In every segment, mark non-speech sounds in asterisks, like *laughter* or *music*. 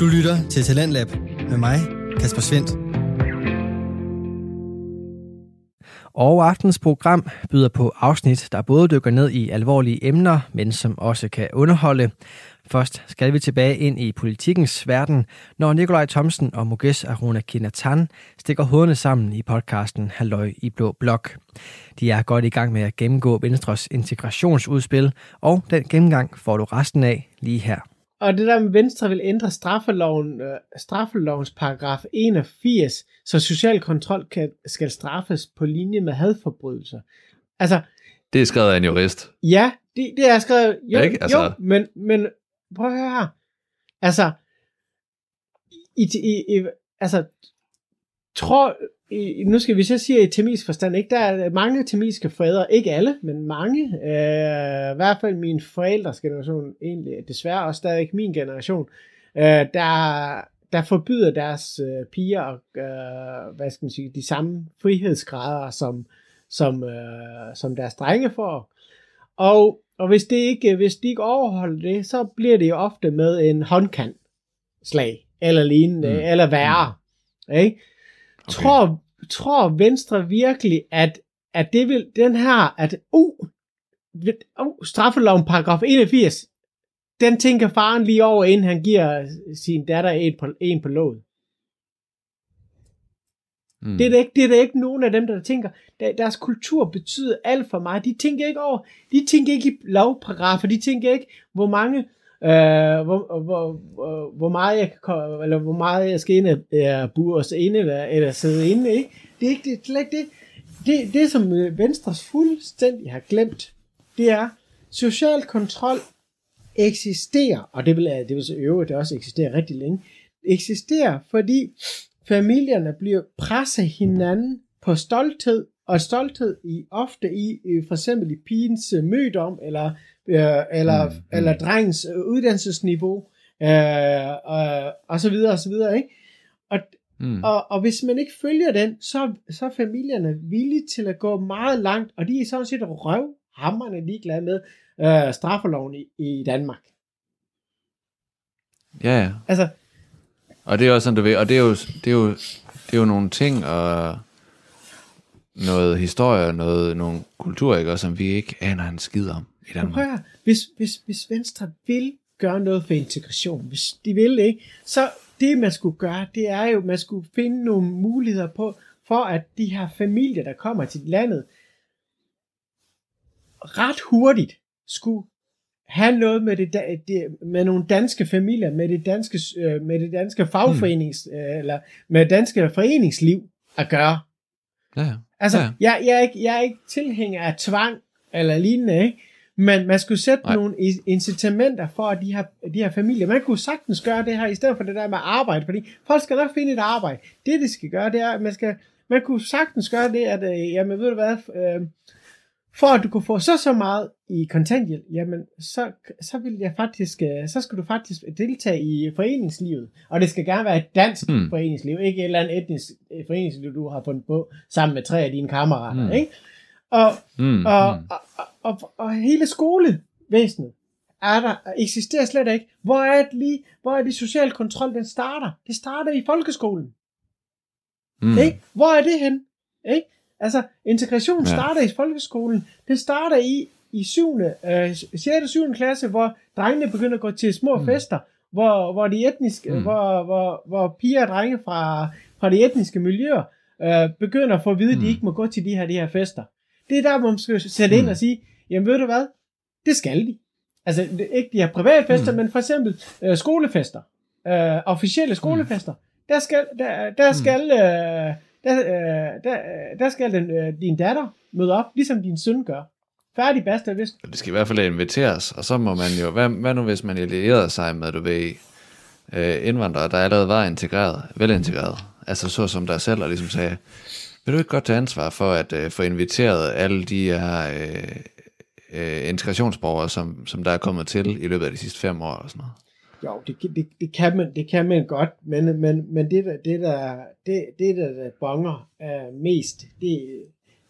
Du lytter til Talentlab med mig, Kasper Svendt. Og aftens program byder på afsnit, der både dykker ned i alvorlige emner, men som også kan underholde. Først skal vi tilbage ind i politikens verden, når Nikolaj Thomsen og Mukesh Aruna Kinatan stikker hovederne sammen i podcasten Halløj i Blå Blok. De er godt i gang med at gennemgå Venstres integrationsudspil, og den gennemgang får du resten af lige her. Og det der med Venstre vil ændre straffeloven, øh, straffelovens paragraf 81, så social kontrol kan, skal straffes på linje med hadforbrydelser. Altså, Det er skrevet af en jurist. ja, det, det er skrevet, jo, Ikke? Altså- jo men, men prøv at høre her. Altså, i, i, i, altså, tror, i, nu skal vi så sige i temisk forstand, ikke? Der er mange temiske forældre, ikke alle, men mange, øh, i hvert fald min forældres generation, egentlig desværre også stadig min generation, øh, der, der forbyder deres øh, piger, øh, hvad skal man sige, de samme frihedsgrader, som, som, øh, som deres drenge får. Og, og hvis, det ikke, hvis de ikke overholder det, så bliver det jo ofte med en håndkant slag, eller lignende, mm. eller værre. Mm. Ikke? Okay. Tror, tror Venstre virkelig, at, at det vil, den her, at uh, uh, straffeloven paragraf 81, den tænker faren lige over, inden han giver sin datter en på, en på låget. Mm. Det er, ikke, det er der ikke nogen af dem, der tænker, der, deres kultur betyder alt for mig. De tænker ikke over, de tænker ikke i lovparagrafer, de tænker ikke, hvor mange, øh, hvor, hvor, hvor, hvor meget jeg kan, eller hvor meget jeg skal ind og uh, os inde, eller, eller sidde inde, ikke? Det er ikke det, det, slet ikke det. Det, det, som øh, Venstres fuldstændig har glemt, det er, social kontrol eksisterer, og det vil, det vil så øvrigt det også eksisterer rigtig længe, eksisterer, fordi familierne bliver presset hinanden på stolthed, og stolthed i ofte i øh, for eksempel i pigens øh, mødom, eller, øh, eller, Mm, mm, eller drengens øh, uddannelsesniveau, øh, og, og så videre, og så videre, ikke? Og, Mm. og, og hvis man ikke følger den, så, så er familierne villige til at gå meget langt, og de er sådan set røvhammerne ligeglade med øh, straffeloven i, i Danmark. Ja, ja. Altså, Og det er også sådan, du ved, og det er jo, det er jo, det er jo nogle ting og noget historie og noget, nogle kulturer, ikke, også, som vi ikke aner en skid om i Men prøv Danmark. at hvis, hvis, hvis Venstre vil gøre noget for integration, hvis de vil ikke, så det man skulle gøre, det er jo, man skulle finde nogle muligheder på, for at de her familier, der kommer til landet, ret hurtigt skulle have noget med, det, det, med nogle danske familier, med det danske, øh, med det danske fagforenings, øh, eller med det danske foreningsliv at gøre. Ja, ja. Altså, Ja. ja. jeg, jeg, er ikke, jeg er ikke tilhænger af tvang eller lignende, ikke? Men man skulle sætte Nej. Nogle incitamenter for at de her, de her familier. Man kunne sagtens gøre det her, i stedet for det der med arbejde, fordi folk skal nok finde et arbejde. Det, de skal gøre, det er, at man skal, man kunne sagtens gøre det, at, øh, jamen ved du hvad, øh, for at du kunne få så så meget i kontanthjælp, jamen så, så vil jeg faktisk, øh, så skal du faktisk deltage i foreningslivet. Og det skal gerne være et dansk hmm. foreningsliv, ikke et eller andet etnisk øh, foreningsliv, du har fundet på sammen med tre af dine kammerater, hmm. ikke? Og, Mm, og, mm. og, og, og, og hele skolevæsenet er der, eksisterer slet ikke. Hvor er det lige, hvor er det social kontrol, den starter? Det starter i folkeskolen. Mm. Mm. Ikke? Hvor er det hen? Ikke? Altså, integration Ja. starter i folkeskolen. Det starter i, i 7. Øh, 6. og 7. klasse, hvor drengene begynder at gå til små Mm. mm. fester, hvor, hvor de etniske, Mm. mm. hvor, hvor, hvor piger og drenge fra, fra de etniske miljøer øh, begynder at få at vide, at Mm. de ikke må gå til de her, de her fester. Det er der, hvor man skal sætte ind Mm. og sige, jamen ved du hvad, det skal de. Altså ikke de her private fester, Mm. mm. men for eksempel øh, skolefester, øh, officielle skolefester, der skal, der, der skal, øh, der, øh, der, øh, der skal den, øh, din datter møde op, ligesom din søn gør. Færdig basta, hvis Det skal i hvert fald inviteres, og så må man jo, hvad, hvad nu hvis man allierede sig med, du ved, øh, indvandrere, der allerede var integreret, velintegreret, altså så som der selv, og ligesom sagde, vil du ikke godt tage ansvar for at øh, få inviteret alle de her øh, øh, integrationsborgere, som, som der er kommet til i løbet af de sidste fem år, og sådan noget. Jo, det, det, det, kan man, det kan man godt, men, men, men det, der, det, der, det, det der, der bonger uh, mest, det,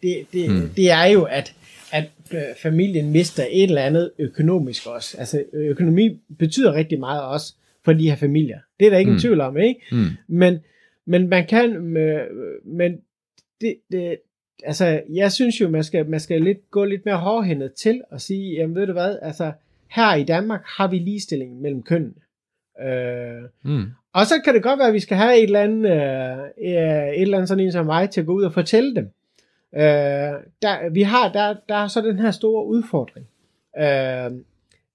det, det, hmm. det er jo, at, at øh, familien mister et eller andet økonomisk også. Altså økonomi betyder rigtig meget også for de her familier. Det er der ikke mm. Mm. tvivl om, ikke? Mm. Men, men man kan, øh, men det, det, altså, jeg synes jo, man skal, man skal lidt, gå lidt mere hårdhændet til og sige, jamen ved du hvad, altså, her i Danmark har vi ligestilling mellem kønnene. Øh, Mm. og så kan det godt være, at vi skal have et eller andet, øh, et eller andet sådan en som mig til at gå ud og fortælle dem. Øh, der, vi har, der, der er så den her store udfordring. Øh,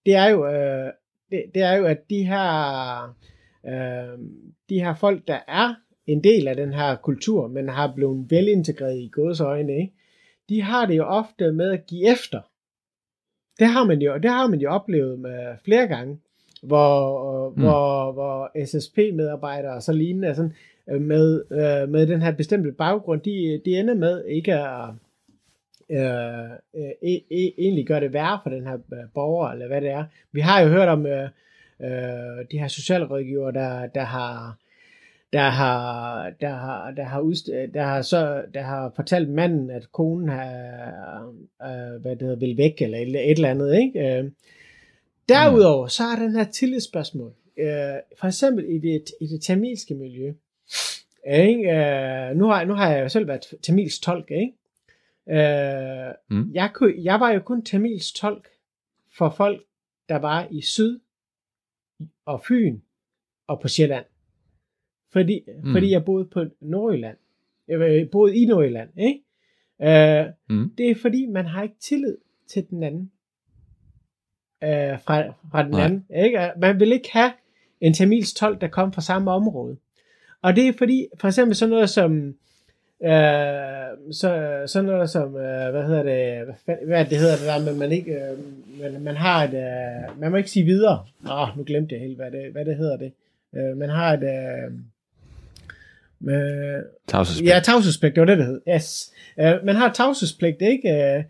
det er jo, øh, det, det er jo, at de her, øh, de her folk, der er en del af den her kultur, men har blevet velintegreret i gåsøjne, ikke? de har det jo ofte med at give efter. Det har man jo, det har man jo oplevet med flere gange, hvor, mm. hvor, hvor SSP-medarbejdere og så lignende sådan, øh, med, øh, med den her bestemte baggrund, de, de ender med ikke at øh, øh, e, egentlig gøre det værre for den her øh, borger, eller hvad det er. Vi har jo hørt om øh, øh, de her socialrådgiver, der, der har der har, der har, der har, udst, der har, så, der har fortalt manden, at konen har, øh, hvad det hedder, vil væk, eller et, et eller andet, ikke? Øh, derudover, så er den her tillidsspørgsmål. Øh, for eksempel i det, i det tamilske miljø. Ikke? Øh, nu, har, nu har jeg jo selv været tamils tolk, ikke? Øh, Mm. jeg, kunne, jeg var jo kun tamils tolk for folk, der var i Syd og Fyn og på Sjælland. Fordi, mm. Fordi jeg boede på Nordjylland. Jeg boede i Nordjylland, ikke? Øh, Mm. det er fordi, man har ikke tillid til den anden. Øh, fra, fra den Nej. anden. Ikke? Man vil ikke have en tamils tolk, der kom fra samme område. Og det er fordi, for eksempel sådan noget som, øh, så, sådan noget som, øh, hvad hedder det, hvad, hvad det hedder det der, men man ikke, øh, man, man har et, øh, man må ikke sige videre. Åh, nu glemte jeg helt, hvad det, hvad det hedder det. Øh, man har et, øh, med, Tavshedspligt. Ja, tavshedspligt, det var det, det hed. Yes. Uh, man har tavshedspligt, ikke? Uh,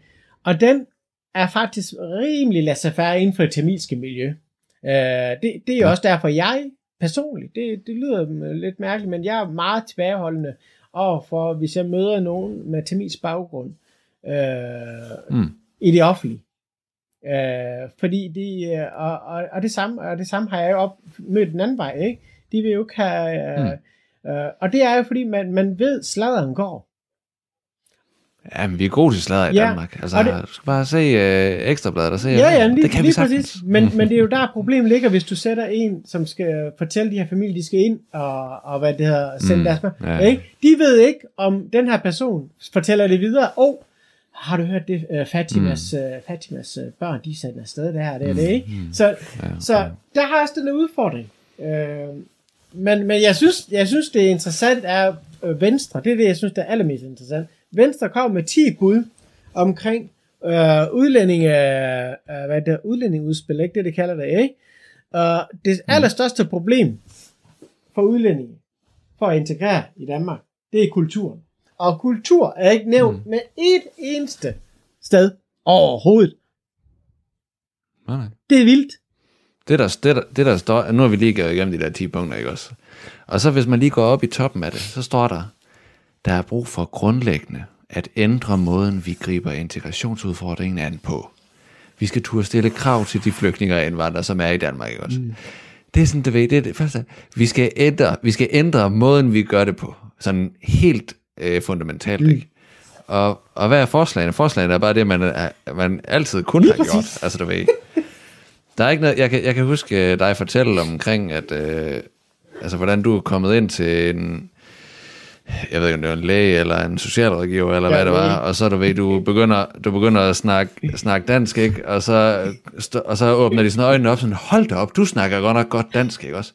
og den er faktisk rimelig laissez-faire inden for det tamilske miljø. Uh, det, det er Ja. også derfor, jeg personligt, det, det lyder lidt mærkeligt, men jeg er meget tilbageholdende overfor, hvis jeg møder nogen med tamilsk baggrund uh, Mm. i det offentlige. Uh, fordi de, øh, og, og, og, det samme, og det samme har jeg jo op, mødt den anden vej, ikke? De vil jo ikke have, uh, Mm. Uh, og det er jo fordi, man, man ved, sladeren går. Ja, men vi er gode til sladder i Ja, Danmark. Altså, det- du skal bare se øh, ekstrabladet og se, Ja, ja, lige, det kan lige vi sagtens. præcis. Men, men det er jo *laughs* der problemet ligger, hvis du sætter en, som skal fortælle de her familier, de skal ind og, og hvad det hedder, sende Mm, mm, deres ja. ja. ikke? De ved ikke, om den her person fortæller det videre. Åh, oh, har du hørt det? Uh, Fatimas, mm. uh, Fatimas uh, børn, de er sendt afsted der og det og det, ikke? mm. Så, Ja, så okay. der har også den her udfordring. Uh, men, men jeg synes, jeg synes, det er interessant er øh, Venstre. Det er det, jeg synes, der er allermest interessant. Venstre kom med 10 bud omkring øh, udlænding, øh, øh, hvad det, udlændingudspil, ikke det, det kalder det, ikke? Og det allerstørste problem for udlændinge, for at integrere i Danmark, det er kulturen. Og kultur er ikke nævnt mm. med et eneste sted overhovedet. Nej, nej. Det er vildt. Det der, det, der, det der står, nu har vi lige gået igennem de der 10 punkter, ikke også? Og så hvis man lige går op i toppen af det, så står der, der er brug for grundlæggende at ændre måden, vi griber integrationsudfordringen an på. Vi skal turde stille krav til de flygtninge og indvandrere, som er i Danmark, ikke også? Mm. Det er sådan, du ved, det er det første. Vi skal ændre, vi skal ændre måden, vi gør det på. Sådan helt øh, fundamentalt, mm. ikke? Og, og hvad er forslagene? Forslagene er bare det, man, man altid kun har gjort. Altså, du ved, der er ikke noget, jeg kan, jeg kan huske øh, dig fortælle omkring, at, øh, altså, hvordan du er kommet ind til en, jeg ved ikke, om det var en læge eller en socialrådgiver, eller Ja, hvad det var, og så du ved, du begynder, du begynder at snakke, snakke dansk, ikke? Og så, og så åbner de sådan øjnene op, sådan, hold da op, du snakker godt nok godt dansk, ikke også?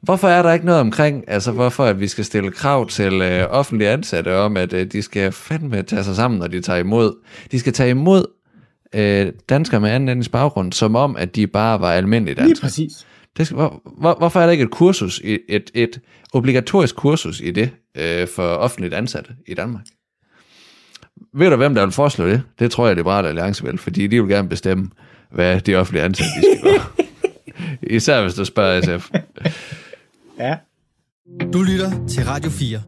Hvorfor er der ikke noget omkring, altså hvorfor at vi skal stille krav til øh, offentlige ansatte om, at øh, de skal fandme tage sig sammen, når de tager imod, de skal tage imod øh, danskere med anden etnisk baggrund, som om, at de bare var almindelige Lige danskere. præcis. Det skal, hvor, hvor, hvorfor er der ikke et kursus, i- et, et obligatorisk kursus i det øh, for offentligt ansatte i Danmark? Ved du, hvem der vil foreslå det? Det tror jeg, Liberale Alliance vil, fordi de vil gerne bestemme, hvad de offentlige ansatte de skal gøre. *laughs* Især hvis du spørger SF. Ja. Du lytter til Radio 4.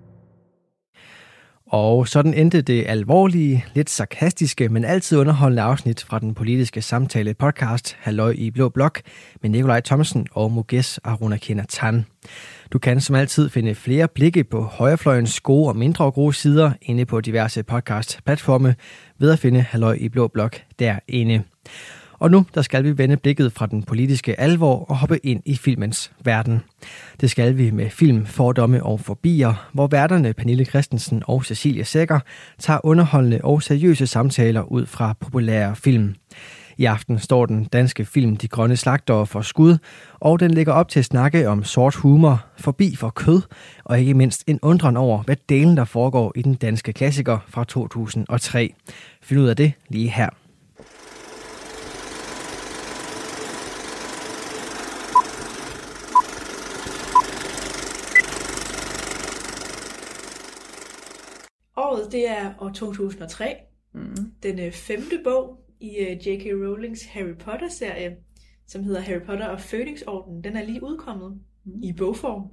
Og sådan endte det alvorlige, lidt sarkastiske, men altid underholdende afsnit fra den politiske samtale podcast Halløj i Blå Blok med Nikolaj Thomsen og Muges Aruna Tan. Du kan som altid finde flere blikke på højrefløjens gode og mindre gode sider inde på diverse podcast-platforme ved at finde Halløj i Blå Blok derinde. Og nu der skal vi vende blikket fra den politiske alvor og hoppe ind i filmens verden. Det skal vi med film Fordomme og Forbier, hvor værterne Pernille Christensen og Cecilie Sækker tager underholdende og seriøse samtaler ud fra populære film. I aften står den danske film De Grønne Slagtere for skud, og den ligger op til at snakke om sort humor, forbi for kød, og ikke mindst en undren over, hvad delen der foregår i den danske klassiker fra 2003. Find ud af det lige her. Året, det er år 2003. Mm. Den øh, femte bog i øh, J.K. Rowlings Harry Potter-serie, som hedder Harry Potter og Fønixorden, den er lige udkommet mm. i bogform.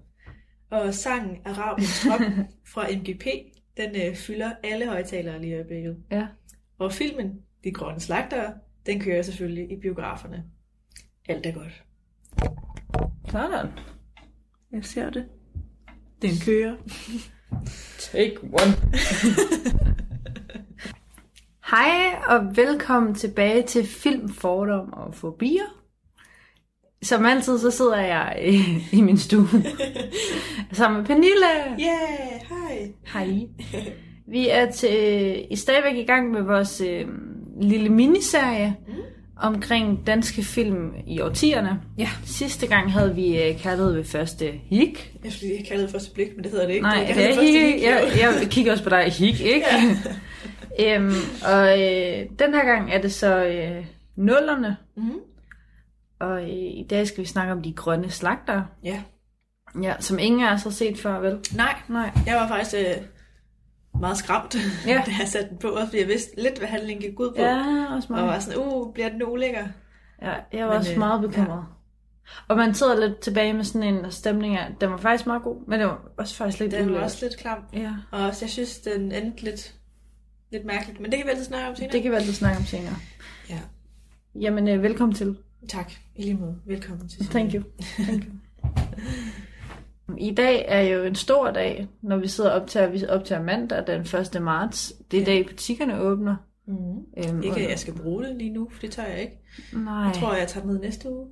Og sangen Arabiens Drøm *laughs* fra MGP, den øh, fylder alle højtalere lige i øjeblikket. Ja. Og filmen, De Grønne Slagtere, den kører selvfølgelig i biograferne. Alt er godt. Sådan. Jeg ser det. Den kører. *laughs* Take one. *laughs* Hej og velkommen tilbage til Film, Fordom og Fobier. Som altid, så sidder jeg i, i min stue *laughs* sammen med Pernille. Yeah, hej. Hej. *laughs* Vi er til, i stadigvæk i gang med vores øh, lille miniserie mm. Omkring danske film i årtierne. Ja. Sidste gang havde vi øh, kaldet ved første hik. Jeg skulle lige kalde det første blik, men det hedder det ikke. Nej, det det er første hik. Jeg, jeg kigger også på dig, hik, *laughs* ikke? Ja. *laughs* øhm, og øh, den her gang er det så øh, nullerne. Mhm. Og øh, i dag skal vi snakke om de grønne slagter. Ja. Ja, som ingen af os har set før, vel? Nej, Nej. jeg var faktisk øh, meget skræmt, *laughs* Ja. da jeg satte den på, også fordi jeg vidste lidt, hvad handlingen gik ud på. Ja, også Og meget. var sådan, uh, bliver den ulækker? Ja, jeg var Men, også øh, meget bekymret. Og man sidder lidt tilbage med sådan en stemning af, den var faktisk meget god, men det var også faktisk lidt Den var ulækkert. også lidt klam. Ja, Og også, jeg synes, den endte lidt, lidt mærkeligt. Men det kan vi altid snakke om senere. det kan vi altid snakke om senere. Ja. Jamen, øh, velkommen til. Tak. I lige måde. Velkommen til. Thank you. Thank you. *laughs* I dag er jo en stor dag, når vi sidder op til, vi optager mandag den 1. marts. Det er Ja. dag, butikkerne åbner. Mm. Øhm, Ikke, at jeg skal bruge det lige nu, for det tør jeg ikke. Nej, Jeg tror, jeg tager med næste uge.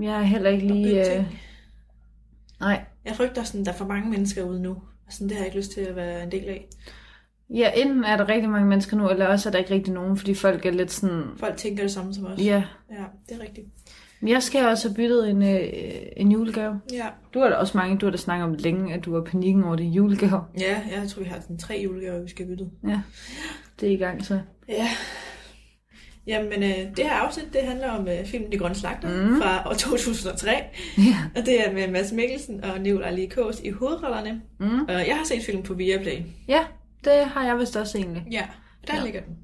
jeg er heller ikke lige... Øh... Nej, Jeg frygter, sådan, der er for mange mennesker ude nu. Og sådan, det har jeg ikke lyst til at være en del af. ja, enten er der rigtig mange mennesker nu, eller også er der ikke rigtig nogen, fordi folk er lidt sådan... Folk tænker det samme som os. Ja, Ja, det er rigtigt. Jeg skal også have byttet en, øh, en julegave. Ja. Du har da også mange, du har da snakket om længe, at du har panikken over det julegave. Ja, jeg tror, vi har sådan tre julegaver, vi skal bytte. Ja, det er i gang så. Ja. Jamen, øh, det her afsnit, det handler om øh, filmen De Grønne Slagter Mm. fra år 2003. Ja. Og det er med Mads Mikkelsen og Nicolai Lee Kås i hovedrollerne. Mm. Og jeg har set filmen på Viaplay. Ja, det har jeg vist også egentlig. Ja, der Ja. ligger den.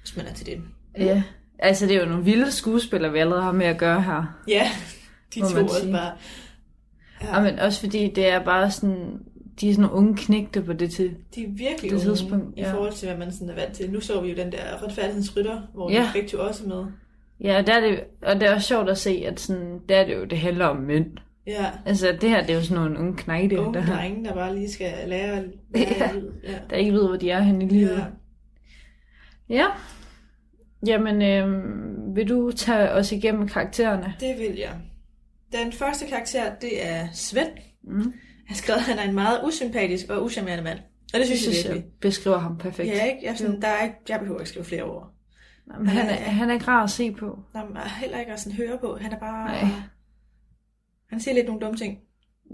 Hvis man er til den. Ja, altså det er jo nogle vilde skuespillere, vi allerede har med at gøre her. Ja, de to også bare... Ja. men også fordi det er bare sådan, de er sådan nogle unge knægte på det til. De er virkelig Det unge tidspunkt, i ja. forhold til, hvad man sådan er vant til. Nu så vi jo den der retfærdighedsrytter, hvor Ja. ja. de to også med. Ja, der er det, og det er også sjovt at se, at sådan, der er det jo, det handler om mænd. Ja, Altså det her, det er jo sådan nogle unge knejte, unge der, drenge, der bare lige skal lære, *laughs* lære Ja. livet. Ja. der ikke ved, hvor de er henne i livet. Ja. Ja. Jamen, øhm, vil du tage os igennem karaktererne? Det vil jeg. Den første karakter, det er Svend. Mm. Jeg har skrevet, at han er en meget usympatisk og uschammerende mand. Og det synes, Jeg synes, jeg jeg beskriver ham perfekt. Ja, ikke? Jeg, sådan, Jo. der er ikke, jeg behøver ikke skrive flere ord. Men han, er, han er ikke rar at se på. Er heller ikke at sådan høre på. Han er bare... Nej. Han siger lidt nogle dumme ting.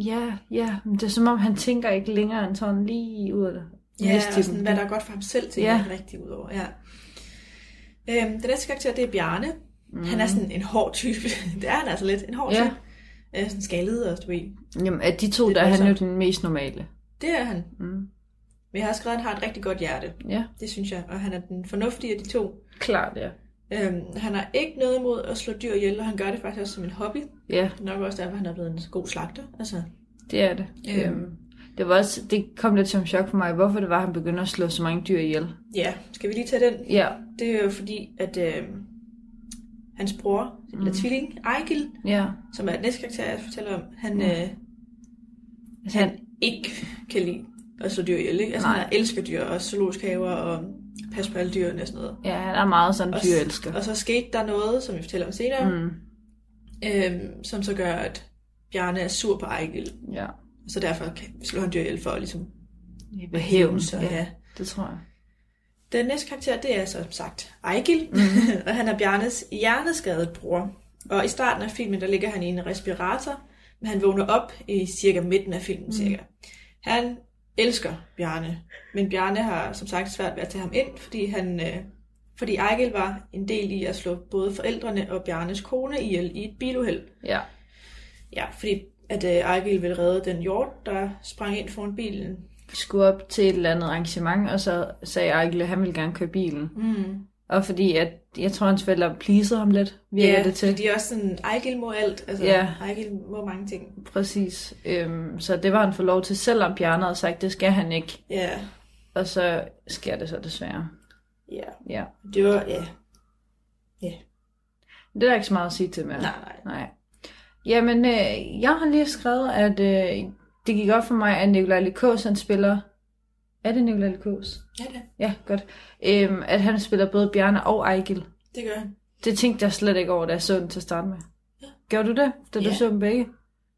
Ja, ja, men det er som om, han tænker ikke længere end sådan lige ud af det. Ja, og sådan, hvad der er godt for ham selv til, Ja. ja. han rigtig ud over. Ja. Øhm, den næste karakter, det er Bjarne. Mm. Han er sådan en hård type. *laughs* det er han altså lidt. En hård Ja. type. Øh, sådan skaldet og du ved. Jamen, af de to, Det der er han jo den mest normale. Det er han. Mm. Men jeg har skrevet, at han har et rigtig godt hjerte. Ja, Det synes jeg. Og han er den fornuftige af de to. klart, ja. Øhm, han har ikke noget imod at slå dyr ihjel, og han gør det faktisk også som en hobby. Ja, Nok også derfor, han er blevet en god slagter. Altså, det er det. Øhm. Øhm. Det, var også, det kom lidt som chok for mig, hvorfor det var, at han begyndte at slå så mange dyr ihjel. Ja, skal vi lige tage den? Ja, Det er jo fordi, at øh, hans bror, mm. eller tvilling, Ejgil, ja. som er den næste karakter, jeg fortæller om, han, øh, Altså, han ikke kan lide at slå dyr ihjel. Ikke? Altså, Nej. han elsker dyr, og zoologiske haver, og passe på alle dyrene og sådan noget. Ja, han er meget sådan Og, dyrelsker. og så skete der noget, som vi fortæller om senere, Mm, øhm, som så gør, at Bjarne er sur på Ejgil. ja. Så derfor kan slå han dyr ihjel for at ligesom Ved hævn, så, ja. ja. Det tror jeg. Den næste karakter, det er som sagt Ejgil, mm. *laughs* og han er Bjarnes hjerneskadet bror. Og i starten af filmen, der ligger han i en respirator, men han vågner op i cirka midten af filmen cirka. Han elsker Bjarne, men Bjarne har som sagt svært ved at tage ham ind, fordi han... Øh, fordi Ejgil var en del i at slå både forældrene og Bjarnes kone ihjel i et biluheld. Ja. Ja, fordi at øh, Ejgil ville redde den hjort, der sprang ind foran bilen. Skulle op til et eller andet arrangement, og så sagde Ejgil, at han ville gerne køre bilen. Mm. Og fordi, at jeg tror, hans forældre pleasede ham lidt, virker Ja, det til. de er også sådan, Ejgil må alt. Altså, Ja. Ejgil må mange ting. Præcis. Øhm, så det var han for lov til, selvom Bjarne havde sagt, det skal han ikke. Ja, Og så sker det så desværre. ja. Ja. Det var, ja. Det er der ikke så meget at sige til mere. Nej, nej. Nej. Jamen, øh, jeg har lige skrevet, at øh, det gik op for mig, at Nikolaj Likos, han spiller... Er det Nikolaj Likos? Ja, det, Ja, godt. Øhm, at han spiller både Bjarne og Ejgil. det gør han. Det tænkte jeg slet ikke over, da jeg så den til at starte med. Ja. Gjorde du det, da du Ja. så dem begge?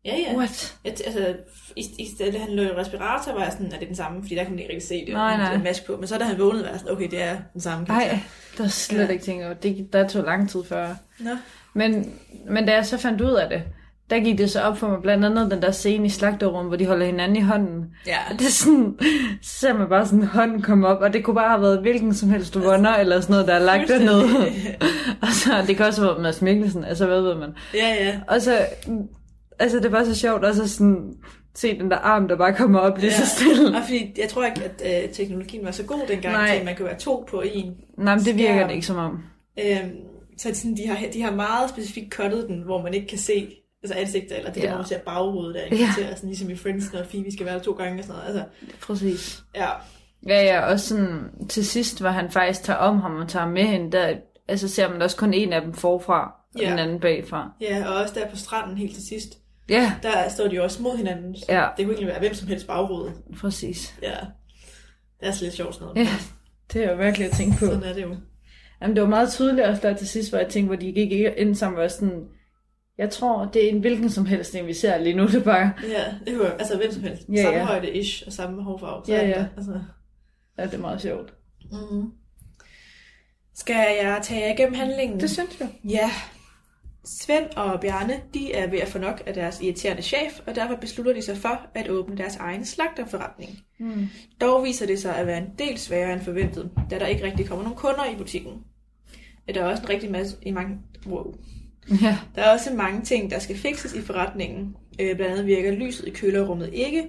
Ja, ja. What? Et, altså, i, i stedet, da han lå i respirator, var jeg sådan, er det den samme? Fordi der kan man ikke rigtig se det. Nej, nej. En maske på. Men så da han vågnede, var jeg sådan, okay, det er den samme karakter. Nej, der er slet ja. ikke tænkt over. Det, der tog lang tid før. Nå. Men, men da jeg så fandt ud af det, der gik det så op for mig blandt andet den der scene i slagterummet, hvor de holder hinanden i hånden. Ja, Og det er sådan, så ser man bare sådan hånden komme op, og det kunne bare have været hvilken som helst vonder, eller sådan noget, der er lagt dernede. *laughs* og så, det kan også være Mads Mikkelsen, altså hvad ved man. ja, ja. Og så, altså det var så sjovt, også sådan, se den der arm, der bare kommer op lige Ja. så stille. Og fordi jeg tror ikke, at øh, teknologien var så god dengang, Nej. til at man kunne være to på en. Nej, men det virker skærm. det ikke som om. Øhm, så sådan, de, har, de har meget specifikt cuttet den, hvor man ikke kan se altså ansigter, eller det Ja. der, hvor man ser baghovedet der, ikke? Ja. Ja. sådan ligesom i Friends, når Phoebe skal være der to gange og sådan noget. Altså, Præcis. ja. Ja, ja, og sådan til sidst, hvor han faktisk tager om ham og tager med hende, der altså ser man også kun en af dem forfra, og Ja. den anden bagfra. ja, og også der på stranden helt til sidst, Ja, der står de jo også mod hinanden. Så Ja. Det kunne egentlig være hvem som helst baghovedet. præcis. Ja. Det er så lidt sjovt sådan noget. Ja, det er jo virkelig at tænke på. Sådan er det jo. Jamen, det var meget tydeligt også der til sidst, hvor jeg tænkte, hvor de gik ind sammen og sådan, jeg tror, det er en hvilken som helst en, vi ser lige nu, *laughs* det bare, Ja, det kunne altså hvem som helst. Ja, samme ja. højde ish, og samme hårfarve. Så Ja, ja. Altså, ja, det er meget sjovt. mm-hmm. Skal jeg tage jer igennem handlingen? Det synes jeg. Ja. Svend og Bjarne, de er ved at få nok af deres irriterende chef, og derfor beslutter de sig for at åbne deres egen slagterforretning. Mm. Dog viser det sig at være en del sværere end forventet, da der ikke rigtig kommer nogen kunder i butikken. Der er også en rigtig masse i mange... Wow. Ja, Der er også mange ting, der skal fikses i forretningen. Øh, blandt andet virker lyset i kølerummet ikke,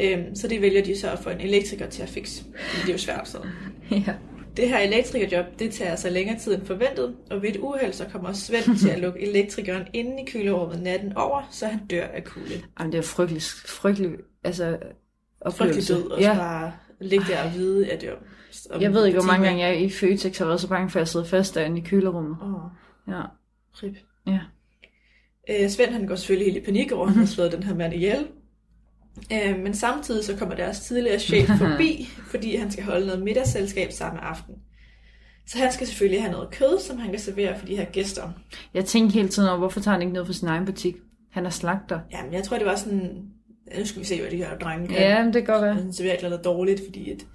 øh, så det vælger de så at få en elektriker til at fikse. Det er jo svært sådan. ja. Det her elektrikerjob, det tager altså længere tid end forventet, og ved et uheld, så kommer Svend *laughs* til at lukke elektrikeren inde i kølerummet natten over, så han dør af kulde. Jamen, det er frygtelig, frygtelig, altså, Frygtelig oplevelse. død, og ja. så bare ligge der og vide, at det om Jeg ved ikke, hvor mange gange jeg i Føtex har været så bange for, at jeg sidder fast derinde i kølerummet. Åh, Ja. rip. Ja. Øh, Svend han går selvfølgelig helt i panik over, at han har slået den her mand ihjel. Øh, men samtidig så kommer deres tidligere chef *laughs* forbi, fordi han skal holde noget middagsselskab samme aften. Så han skal selvfølgelig have noget kød, som han kan servere for de her gæster. Jeg tænkte hele tiden over, hvorfor tager han ikke noget fra sin egen butik? Han er slagter. Jamen, jeg tror, det var sådan... Nu skal vi se, hvad de her drenge kan. Ja, det kan godt være. Han serverer et eller andet dårligt, fordi at...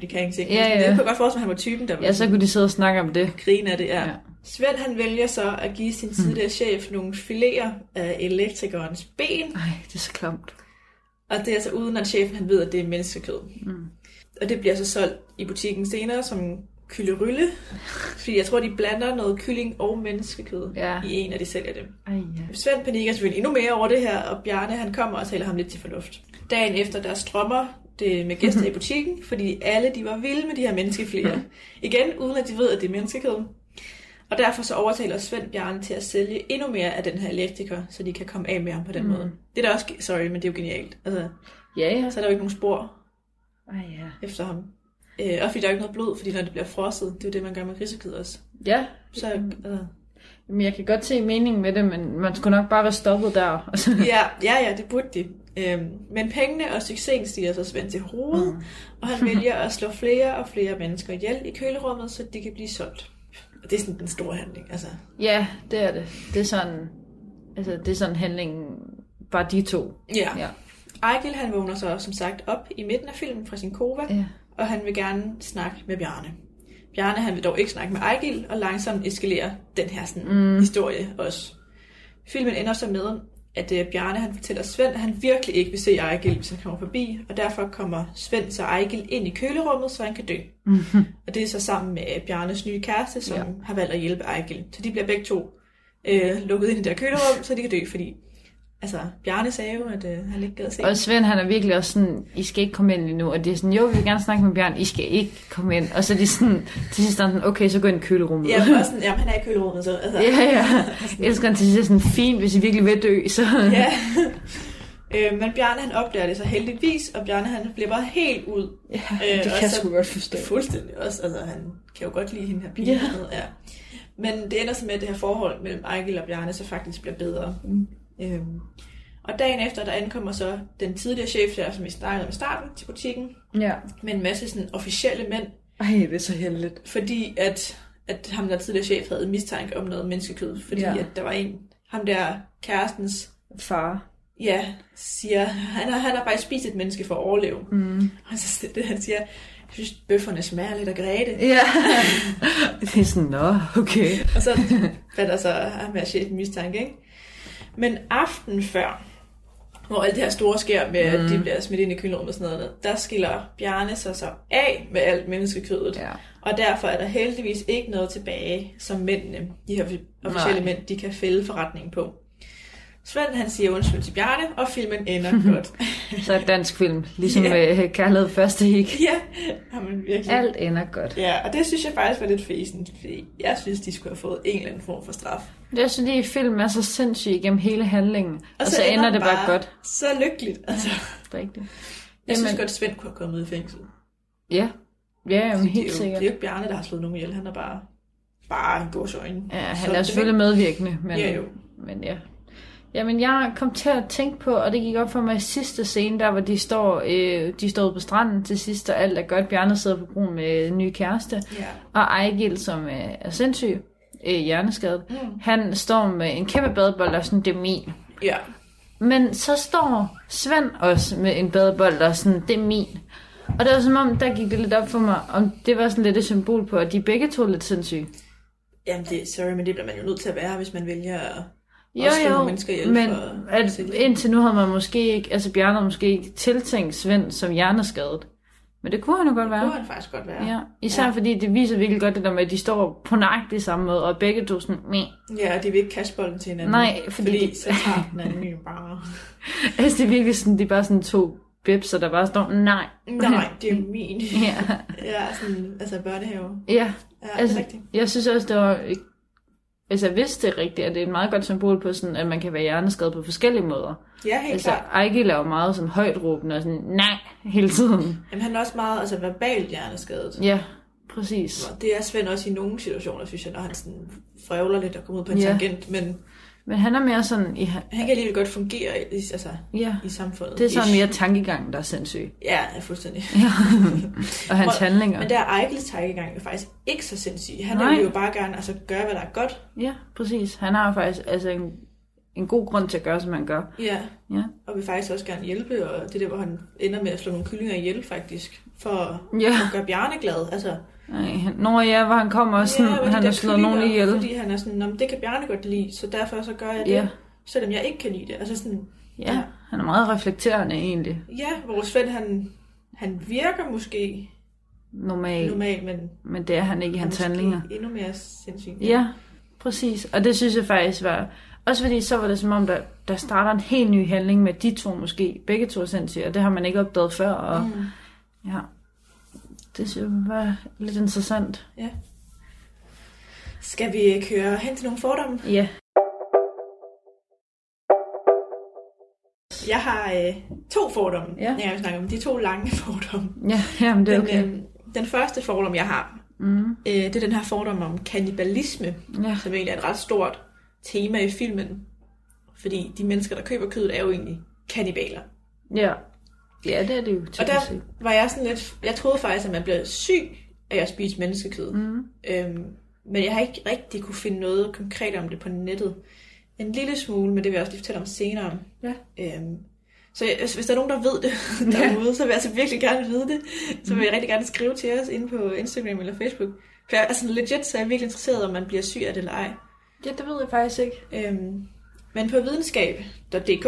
Det kan jeg ikke se. Ja, ja. Jeg kunne godt forestille mig, at han var typen, der Ja, så kunne de sidde og snakke om det. grine af det, ja. Ja. Svend han vælger så at give sin tidligere chef nogle filéer af elektrikernes ben, Ej, det er så klamt. og det er altså uden at chefen han ved, at det er menneskekød. Mm. Og det bliver så solgt i butikken senere som kyllerylle, fordi jeg tror, de blander noget kylling og menneskekød Ja. i en, af de sælger det. Ej, ja. Svend panikker selvfølgelig endnu mere over det her, og Bjarne han kommer og taler ham lidt til fornuft. Dagen efter, der strømmer det med gæster i butikken, fordi alle de var vilde med de her menneskeflæer. Igen, uden at de ved, at det er menneskekød. Og derfor så overtaler Svend Bjarne til at sælge endnu mere af den her elektriker, så de kan komme af med ham på den mm. måde. Det er da også, sorry, men det er jo genialt. Altså, Ja, ja. så er der jo ikke nogen spor Ej, ja. efter ham. Øh, og fordi der er jo ikke noget blod, fordi når det bliver frosset, det er jo det, man gør med grisekød også. Ja, Så, altså, men jeg kan godt se meningen med det, men man skulle nok bare være stoppet der. *laughs* Ja, ja, ja, det burde de. Øhm, men pengene og succesen stiger så Svend til hovedet, mm. og han vælger at slå flere og flere mennesker ihjel i kølerummet, så de kan blive solgt. Og det er sådan den store handling. Altså, ja, det er det. Det er sådan, altså, det er sådan handlingen, bare de to. ja. Ja. Ejgil, han vågner så som sagt op i midten af filmen fra sin kova, Ja. og han vil gerne snakke med Bjarne. Bjarne, han vil dog ikke snakke med Ejgil, og langsomt eskalere den her sådan, mm. historie også. Filmen ender så med, at uh, Bjarne han fortæller Svend, at han virkelig ikke vil se Ejgil, hvis han kommer forbi, og derfor kommer Svend så Ejgil ind i kølerummet, så han kan dø. Mm-hmm. Og det er så sammen med uh, Bjarnes nye kæreste, som ja. Har valgt at hjælpe Ejgil. Så de bliver begge to uh, lukket ind i det der kølerum, så de kan dø, fordi altså, Bjarne sagde jo, at uh, han ikke gad se Og Svend, han er virkelig også sådan, I skal ikke komme ind endnu. Og det er sådan, jo, vi vil gerne snakke med Bjørn, I skal ikke komme ind. Og så er de sådan, til sidst er han sådan, okay, så gå ind i kølerummet. Ja, også *laughs* sådan, jamen, han er i kølerummet, så altså, ja, ja. *laughs* Jeg elsker han til sidst sådan, fint, hvis I virkelig vil dø, så... Ja. *laughs* øh, men Bjarne han opdager det så heldigvis, og Bjarne han bliver bare helt ud. Ja, Øh, det og kan jeg sgu godt forstå. Fuldstændig også. Altså, han kan jo godt lide hende her pige. Ja. Ja. ja. Men det ender så med, at det her forhold mellem Ejgil og Bjarne så faktisk bliver bedre. Mm. Øhm, og dagen efter, der ankommer så den tidligere chef der, som vi snakkede om i starten, til butikken, Ja. med en masse sådan officielle mænd, Ej, det er så heldigt. fordi at, at ham der tidligere chef havde mistanke om noget menneskekød, fordi Ja. at der var en, ham der kærestens Far. ja, siger, han har, han har faktisk spist et menneske for at overleve. Mm. *laughs* Og så det, han siger, jeg synes, bøfferne smager lidt af Grete. Ja. *laughs* det er sådan, nå, okay. Og så fatter så ham her chefen mistanke, ikke? Men aften før, hvor alt det her store sker med, at de bliver smidt ind i kølerummet og sådan noget, der skiller Bjarne sig så af med alt menneskekødet. Ja. Og derfor er der heldigvis ikke noget tilbage, som mændene, de her officielle Nej. mænd, de kan fælde forretningen på. Svend han siger undskyld til Bjarne, og filmen ender *laughs* godt. Så et dansk film, ligesom Ja. med Kærlighed første hik. ja, jamen virkelig. Alt ender godt. Ja, og det synes jeg faktisk var lidt fæsent, fordi jeg synes, de skulle have fået en eller anden form for straf. Det er fordi, at film er så sindssyg igennem hele handlingen. Og, og så, så ender det bare godt. Så lykkeligt. Altså, Rigtigt. jeg synes Jamen- godt, Svend kunne have kommet ud i fængsel. Ja. Ja, jamen, det, er helt jo, sikkert. det er jo ikke Bjarne, der har slået nogen ihjel. Han er bare, bare en gåsøjne. Ja, han Så er det- selvfølgelig medvirkende, men, Ja, jo. men ja. Jamen, jeg kom til at tænke på, og det gik op for mig i sidste scene, der hvor de står, øh, de står på stranden til sidst, og alt er godt. Bjarne sidder på broen med en ny kæreste, Ja. og Ejgil, som øh, er sindssyg, øh, hjerneskadet, mm. han står med en kæmpe badebold, og sådan, det er min. Ja. Men så står Svend også med en badebold, og sådan, det er min. Og det var som om, der gik det lidt op for mig, om det var sådan lidt et symbol på, at de begge to er lidt sindssyge. Jamen, det, sorry, men det bliver man jo nødt til at være, hvis man vælger Jo, også jo, mennesker ihjel men for at, indtil nu havde man måske ikke, altså Bjarne måske ikke tiltænkt Svend som hjerneskadet. Men det kunne han jo godt Det være. kunne han faktisk godt være. Ja, især ja. fordi det viser virkelig godt det der med, at de står på nøjagtig samme måde, og begge to sådan, meh. Ja, og de vil ikke kaste bolden til hinanden. Nej, fordi fordi de- så tager den anden jo bare... *laughs* Altså det er virkelig sådan, de er bare sådan to bibser, der bare står, nej. Nej, *laughs* det er min. Ja, Ja, sådan, altså børnehave. ja. Ja, altså, det rigtigt. jeg synes også, det var... Altså, hvis det er rigtigt, at det er et meget godt symbol på, sådan, at man kan være hjerneskadet på forskellige måder. Ja, helt Altså, klart. Ejgil er jo meget sådan højt råbende og sådan, nej, hele tiden. Jamen, han er også meget altså, verbalt hjerneskadet. Ja, præcis. Og det er Svend også i nogle situationer, synes jeg, når han sådan frøvler lidt og kommer ud på en Ja. tangent. Men Men han er mere sådan, i, han kan alligevel godt fungere i, altså, ja, i samfundet. det er sådan mere tankegangen, der er sindssyg. Ja, ja, fuldstændig. *laughs* Og hans Hvor- handlinger. Men der er Ejgils tankegang jo faktisk ikke så sindssyg. Han Nej. vil jo bare gerne altså, gøre, hvad der er godt. Ja, præcis. Han har faktisk altså en, en god grund til at gøre, som han gør. Ja, Ja, og vil faktisk også gerne hjælpe. Og det er der, hvor han ender med at slå nogle kyllinger ihjel, faktisk. For ja. at gøre Bjarne glad. Altså, Ej, han- Nå ja, hvor han kommer og sådan, hvor de han har slået nogen ihjel. Fordi han er sådan, "Nå, men det kan Bjarne godt lide, så derfor så gør jeg det. Ja. Selvom jeg ikke kan lide det. Altså sådan, Ja, han er meget reflekterende egentlig. ja, vores Svend, han, han virker måske Normal. normal, men Men det er han ikke i hans handlinger. endnu mere sindssygt. Ja, præcis. Og det synes jeg faktisk var... Også fordi så var det som om, der, der starter en helt ny handling med de to måske. Begge to er sindssyge, og det har man ikke opdaget før. Og, Mm. ja, det synes jeg var lidt interessant. Ja. Skal vi køre hen til nogle fordomme? Ja. Jeg har øh, to fordomme, Ja. jeg vil snakke om. De to lange *laughs* fordomme. Ja, jamen det er Den, okay. øh, den første fordom, jeg har, Mm. øh, det er den her fordom om kannibalisme, Ja. som egentlig er et ret stort tema i filmen. Fordi de mennesker, der køber kødet, er jo egentlig kannibaler. ja. Ja, det er det jo. Og der set. var jeg sådan lidt... Jeg troede faktisk, at man blev syg af at spise menneskekød. Mm. Øhm, men jeg har ikke rigtig kunne finde noget konkret om det på nettet. En lille smule, men det vil jeg også lige fortælle om senere. Ja. Øhm, så hvis der er nogen, der ved det *laughs* derude, så vil jeg altså virkelig gerne vide det. Så vil jeg rigtig gerne skrive til os inde på Instagram eller Facebook. For jeg, altså legit, så er jeg virkelig interesseret, om man bliver syg af det eller ej. Ja, det ved jeg faktisk ikke. Øhm, men på videnskab.dk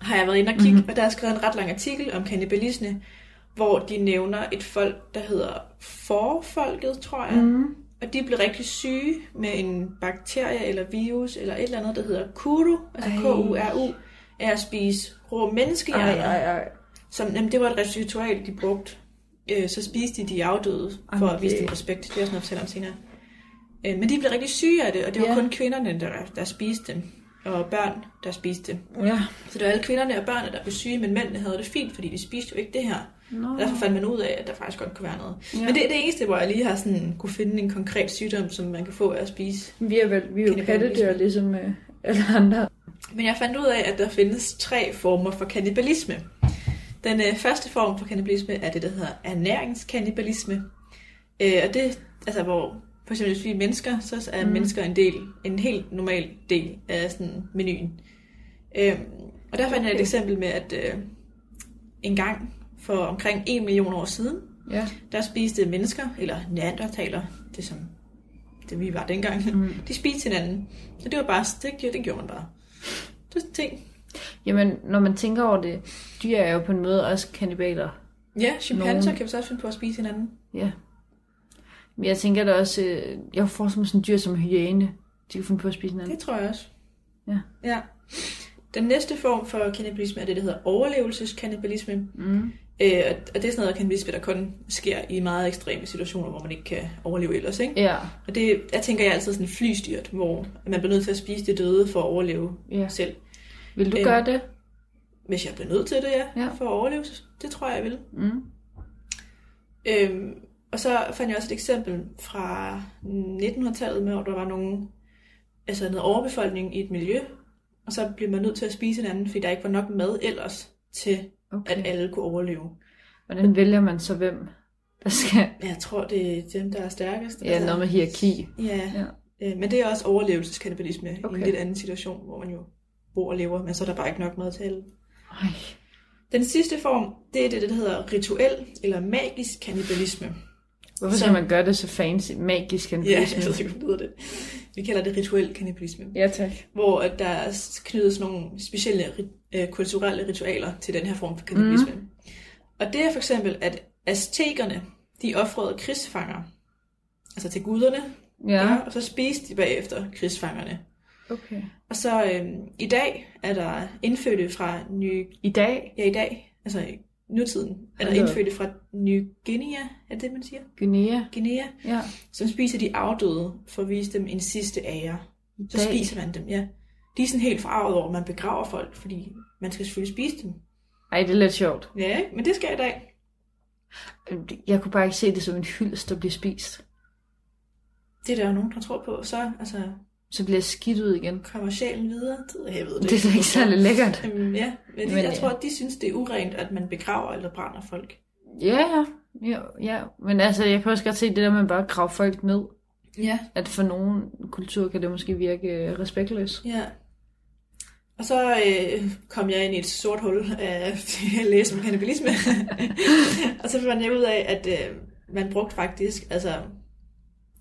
har jeg været inde og kigge, mm-hmm. og der er skrevet en ret lang artikel om kannibalisme, hvor de nævner et folk, der hedder forfolket, tror jeg. Mm. Og de blev rigtig syge med en bakterie eller virus eller et eller andet, der hedder kuru, altså Ej. K-U-R-U, af at spise rå menneskehjerner. Ej, ej, ej. Som, jamen, det var et ritual, de brugte. Øh, så spiste de de afdøde for Jamen, at vise dem respekt. Det er noget, jeg fortæller om senere. Øh, men de blev rigtig syge af det, og det var Ja. kun kvinderne, der, der spiste dem. Og børn, der spiste dem. Ja. Så det var alle kvinderne og børnene, der blev syge, men mændene havde det fint, fordi de spiste jo ikke det her. Nå. Og derfor fandt man ud af, at der faktisk godt kunne være noget. Ja. Men det er det eneste, hvor jeg lige har sådan, kunne finde en konkret sygdom, som man kan få af at spise. Vi er, vel, vi er jo pattedyr, ligesom øh, alle andre. Men jeg fandt ud af, at der findes tre former for kannibalisme. Den øh, første form for kannibalisme er det, der hedder ernæringskannibalisme. Øh, og det, altså hvor, for eksempel hvis vi er mennesker, så er Mm. mennesker en del, en helt normal del af sådan menuen. Øh, og der fandt jeg et Okay. eksempel med, at øh, en gang for omkring 1 million år siden, Ja. der spiste mennesker, eller neandertaler, det som det vi var dengang, Mm. *laughs* de spiste hinanden. Så det var bare, det, det gjorde man bare. Det er ting. Jamen, når man tænker over det, dyr er jo på en måde også kannibaler. Ja, chimpanser Nogen- kan vi så også finde på at spise hinanden. Ja. Men jeg tænker da også, øh, jeg får som sådan en dyr som hyæne. De kan finde på at spise hinanden. Det tror jeg også. Ja. ja. Den næste form for kannibalisme er det, der hedder overlevelseskannibalisme. Mm. Øh, og det er sådan noget kannibalisme, der kun sker i meget ekstreme situationer, hvor man ikke kan overleve ellers. Ikke? Ja. Og det, jeg tænker, jeg altid sådan flystyrt, hvor man bliver nødt til at spise det døde for at overleve ja. selv. Vil du Øhm. gøre det? Hvis jeg bliver nødt til det, ja, Ja. for at overleve, det tror jeg, jeg vil. Mm. Øhm, og så fandt jeg også et eksempel fra 1900-tallet med, hvor der var nogen, altså noget overbefolkning i et miljø, og så blev man nødt til at spise hinanden, fordi der ikke var nok mad ellers til, Okay. at alle kunne overleve. Hvordan vælger man så, hvem der skal... Jeg tror, det er dem, der er stærkest. Ja, noget med hierarki. Ja, Ja. øh, men det er også overlevelseskannibalisme okay. i en lidt anden situation, hvor man jo bor og lever, men så er der bare ikke nok mad til alle. Ej. Den sidste form, det er det, der hedder rituel eller magisk kannibalisme. Hvorfor skal man gøre det så fancy? Magisk Ja, kannibalisme? jeg ved det. Vi kalder det rituel kannibalisme. Ja, tak. hvor at der er sådan nogle specielle øh, kulturelle ritualer til den her form for kannibalisme. Mm. Og det er for eksempel, at aztekerne, de offrede krigsfanger, altså til guderne, Ja, og så spiste de bagefter krigsfangerne. okay. Og så øh, i dag er der indfødte fra Ny... I dag, Ja, i dag, altså nutiden, er op. indfødte fra Ny Guinea, er det det, man siger? Guinea. Guinea, Ja. som spiser de afdøde for at vise dem en sidste ære. Så dag. spiser man dem, ja. De er sådan helt farvet over, at man begraver folk, fordi man skal selvfølgelig spise dem. Ej, det er lidt sjovt. Ja, ikke? men det skal jeg i dag. Jeg kunne bare ikke se det som en hyldest, der bliver spist. Det er der jo nogen, der tror på. Så altså, Så bliver skidt ud igen. kommer sjælen videre. Jeg ved det, Det er ikke særlig lækkert. Øhm, ja, men, de, Men, jeg ja. tror, at de synes, det er urent, at man begraver eller brænder folk. Ja, ja. Ja, ja. Men altså, jeg kan også godt se det der med bare at grave folk ned. Ja. At for nogle kulturer kan det måske virke øh, respektløst. Ja. Og så øh, kom jeg ind i et sort hul af *laughs* at læse om kannibalisme. *laughs* og så fandt jeg ud af, at øh, man brugte faktisk altså,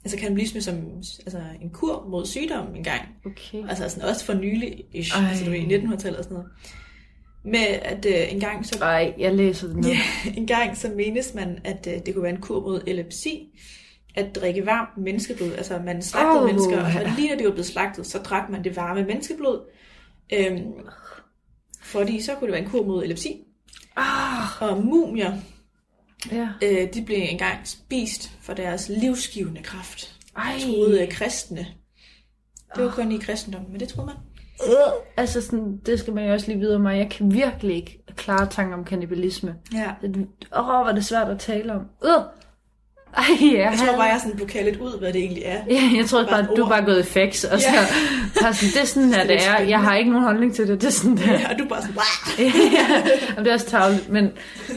altså kannibalisme som altså, en kur mod sygdom engang. Okay. Altså sådan, også for nylig, Ej. altså du ved, i 1900-tallet og sådan noget. Med at øh, en gang så Ej, jeg læser det nu. Ja, *laughs* en gang så menes man, at øh, det kunne være en kur mod epilepsi, at drikke varmt menneskeblod. Altså man slagtede oh, mennesker, og så lige når de var blevet slagtet, så drak man det varme menneskeblod. Øhm, fordi så kunne det være en kur mod epilepsi. Ah, Og mumier, ja. øh, de blev engang spist for deres livsgivende kraft. Ej. troede øh, kristne. Det var kun i kristendommen, men det troede man. Øh, altså sådan, det skal man jo også lige vide om mig. Jeg kan virkelig ikke klare tanker om kannibalisme. Ja. Åh, hvor er det svært at tale om. Øh. Ej, ja. Jeg tror bare, jeg sådan blev kaldt lidt ud, hvad det egentlig er. Ja, jeg tror Bare bare, du er bare gået i fax, og så Ja. har sådan, det er sådan, her, *laughs* Det er er. Jeg spændende. har ikke nogen holdning til det. Det er sådan der. Ja, og du er bare sådan, *laughs* ja, og det er også tavligt, men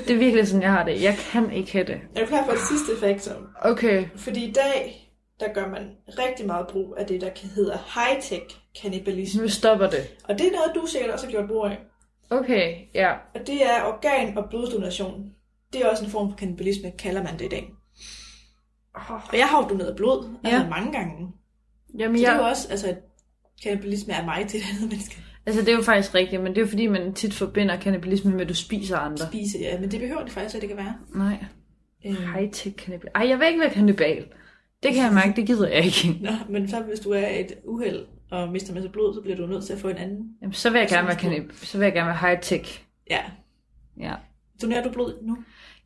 det er virkelig sådan, jeg har det. Jeg kan ikke have det. Er du klar for det sidste faktum? Okay. Fordi i dag, der gør man rigtig meget brug af det, der hedder high-tech kannibalisme. Nu stopper det. Og det er noget, du sikkert også har gjort brug af. Okay, ja. Og det er organ- og bloddonation. Det er også en form for kannibalisme, kalder man det i dag. Og jeg har jo doneret blod, altså Ja. mange gange. Jamen, Så det er jeg, jo også, altså, kannibalisme er mig til et andet menneske. altså, det er jo faktisk rigtigt, men det er jo fordi, man tit forbinder kannibalisme med, at du spiser andre. Spise, ja, men det behøver det faktisk slet ikke at være. Nej. Øhm, High-tech kannibal. Ej, jeg vil ikke være kannibal. Det kan jeg mærke, det gider jeg ikke. Nå, men så hvis du er et uheld og mister en masse blod, så bliver du nødt til at få en anden. Jamen, så vil jeg gerne være kannibal. Så vil jeg gerne være high-tech. Ja. Ja. Donerer du blod nu?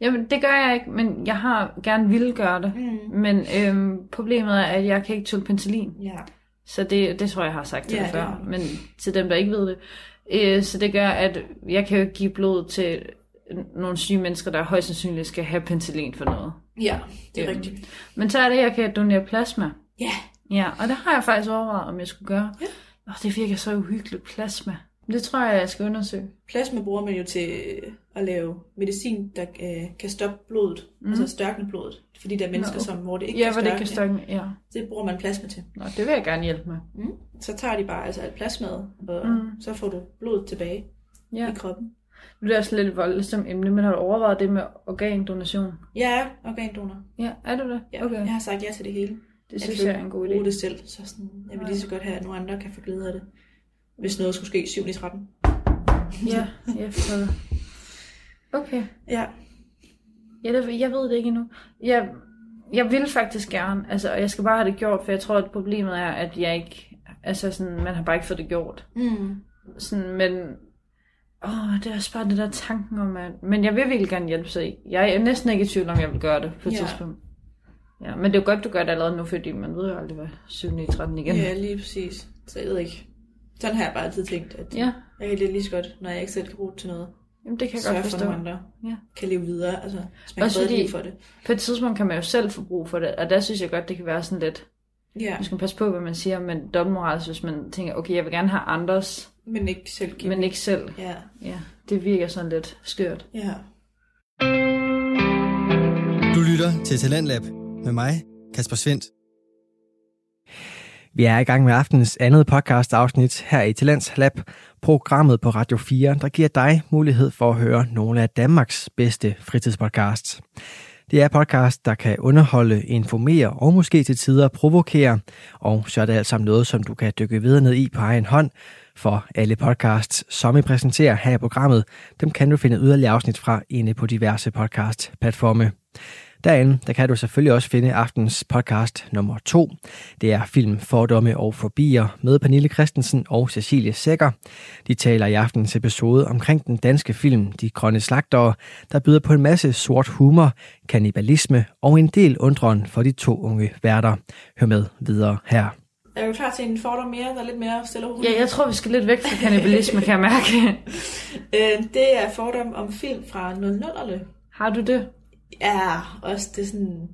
Jamen, det gør jeg ikke, men jeg har gerne ville gøre det. Mm. Men øhm, problemet er, at jeg kan ikke tåle penicillin. Ja. Så det, det tror jeg, jeg har sagt til Ja, dig før. Men til dem, der ikke ved det. Øh, så det gør, at jeg kan jo ikke give blod til nogle syge mennesker, der højst sandsynligt skal have penicillin for noget. Ja, det er Øhm, rigtigt. Men så er det, at jeg kan donere plasma. Ja. Ja, og det har jeg faktisk overvejet, om jeg skulle gøre. Ja. Og det virker så uhyggeligt, plasma. Det tror jeg, jeg skal undersøge. Plasma bruger man jo til at lave medicin, der øh, kan stoppe blodet, mm. altså størkne blodet. Fordi der er mennesker, Nå. som, hvor det ikke Ja, kan hvor det kan størkne. størkne. Ja. Det bruger man plasma til. Nå, det vil jeg gerne hjælpe med. Mm. Så tager de bare altså alt plasmaet, og Mm. så får du blod tilbage Ja. i kroppen. Det er også lidt voldsomt emne, men har du overvejet det med organdonation? Jeg er organdonor. Ja, er du det? Ja. Okay. Jeg har sagt ja til det hele. Det synes jeg er en god idé. det selv, så sådan, jeg vil lige så godt have, at nogle andre kan få glæde af det. Hvis noget skulle ske i 7. i 13. Ja, jeg forstår det. Okay. Ja. Ja, det, jeg ved det ikke endnu. Jeg, jeg vil faktisk gerne, altså, og jeg skal bare have det gjort, for jeg tror, at problemet er, at jeg ikke, altså sådan, man har bare ikke fået det gjort. Mm. Sådan, men, åh, det er også bare det der tanken om, at, men jeg vil virkelig gerne hjælpe sig. Jeg er næsten ikke i tvivl om, jeg vil gøre det på et Ja. tidspunkt. Ja, men det er jo godt, du gør det allerede nu, fordi man ved jo aldrig, hvad 7. i 13 igen. Ja, lige præcis. Så jeg ved ikke. Sådan har jeg bare altid tænkt, at ja. jeg kan det lige så godt, når jeg ikke selv kan bruge det til noget. Jamen, det kan jeg Sørge godt for, forstå. at nogle andre Ja. kan leve videre. Altså, hvis man Også kan fordi- for det. På et tidspunkt kan man jo selv få brug for det, og der synes jeg godt, det kan være sådan lidt, Ja, nu skal man passe på, hvad man siger, men dobbeltmoralsk, hvis man tænker, okay, jeg vil gerne have andres, men ikke selv give. men ikke selv. Ja, Ja, det virker sådan lidt skørt. ja. Du lytter til Talentlab med mig, Kasper Svendt. Vi er i gang med aftenens andet podcast afsnit her i Talents Lab, programmet på Radio 4, der giver dig mulighed for at høre nogle af Danmarks bedste fritidspodcasts. Det er podcast, der kan underholde, informere og måske til tider provokere, og så er det alt sammen noget, som du kan dykke videre ned i på egen hånd, for alle podcasts, som vi præsenterer her i programmet, dem kan du finde yderligere afsnit fra inde på diverse podcast-platforme. Derinde, der kan du selvfølgelig også finde aftens podcast nummer to. Det er film, fordomme og fobier med Pernille Christensen og Cecilie Sækker. De taler i aftens episode omkring den danske film De Grønne Slagtere, der byder på en masse sort humor, kannibalisme og en del undren for de to unge værter. Hør med videre her. Er du klar til en fordom mere, der er lidt mere stille og? Ja, jeg tror, vi skal lidt væk fra kannibalisme, kan jeg mærke. *laughs* Øh, det er fordom om film fra 00'erne. Har du det? Ja, også det sådan...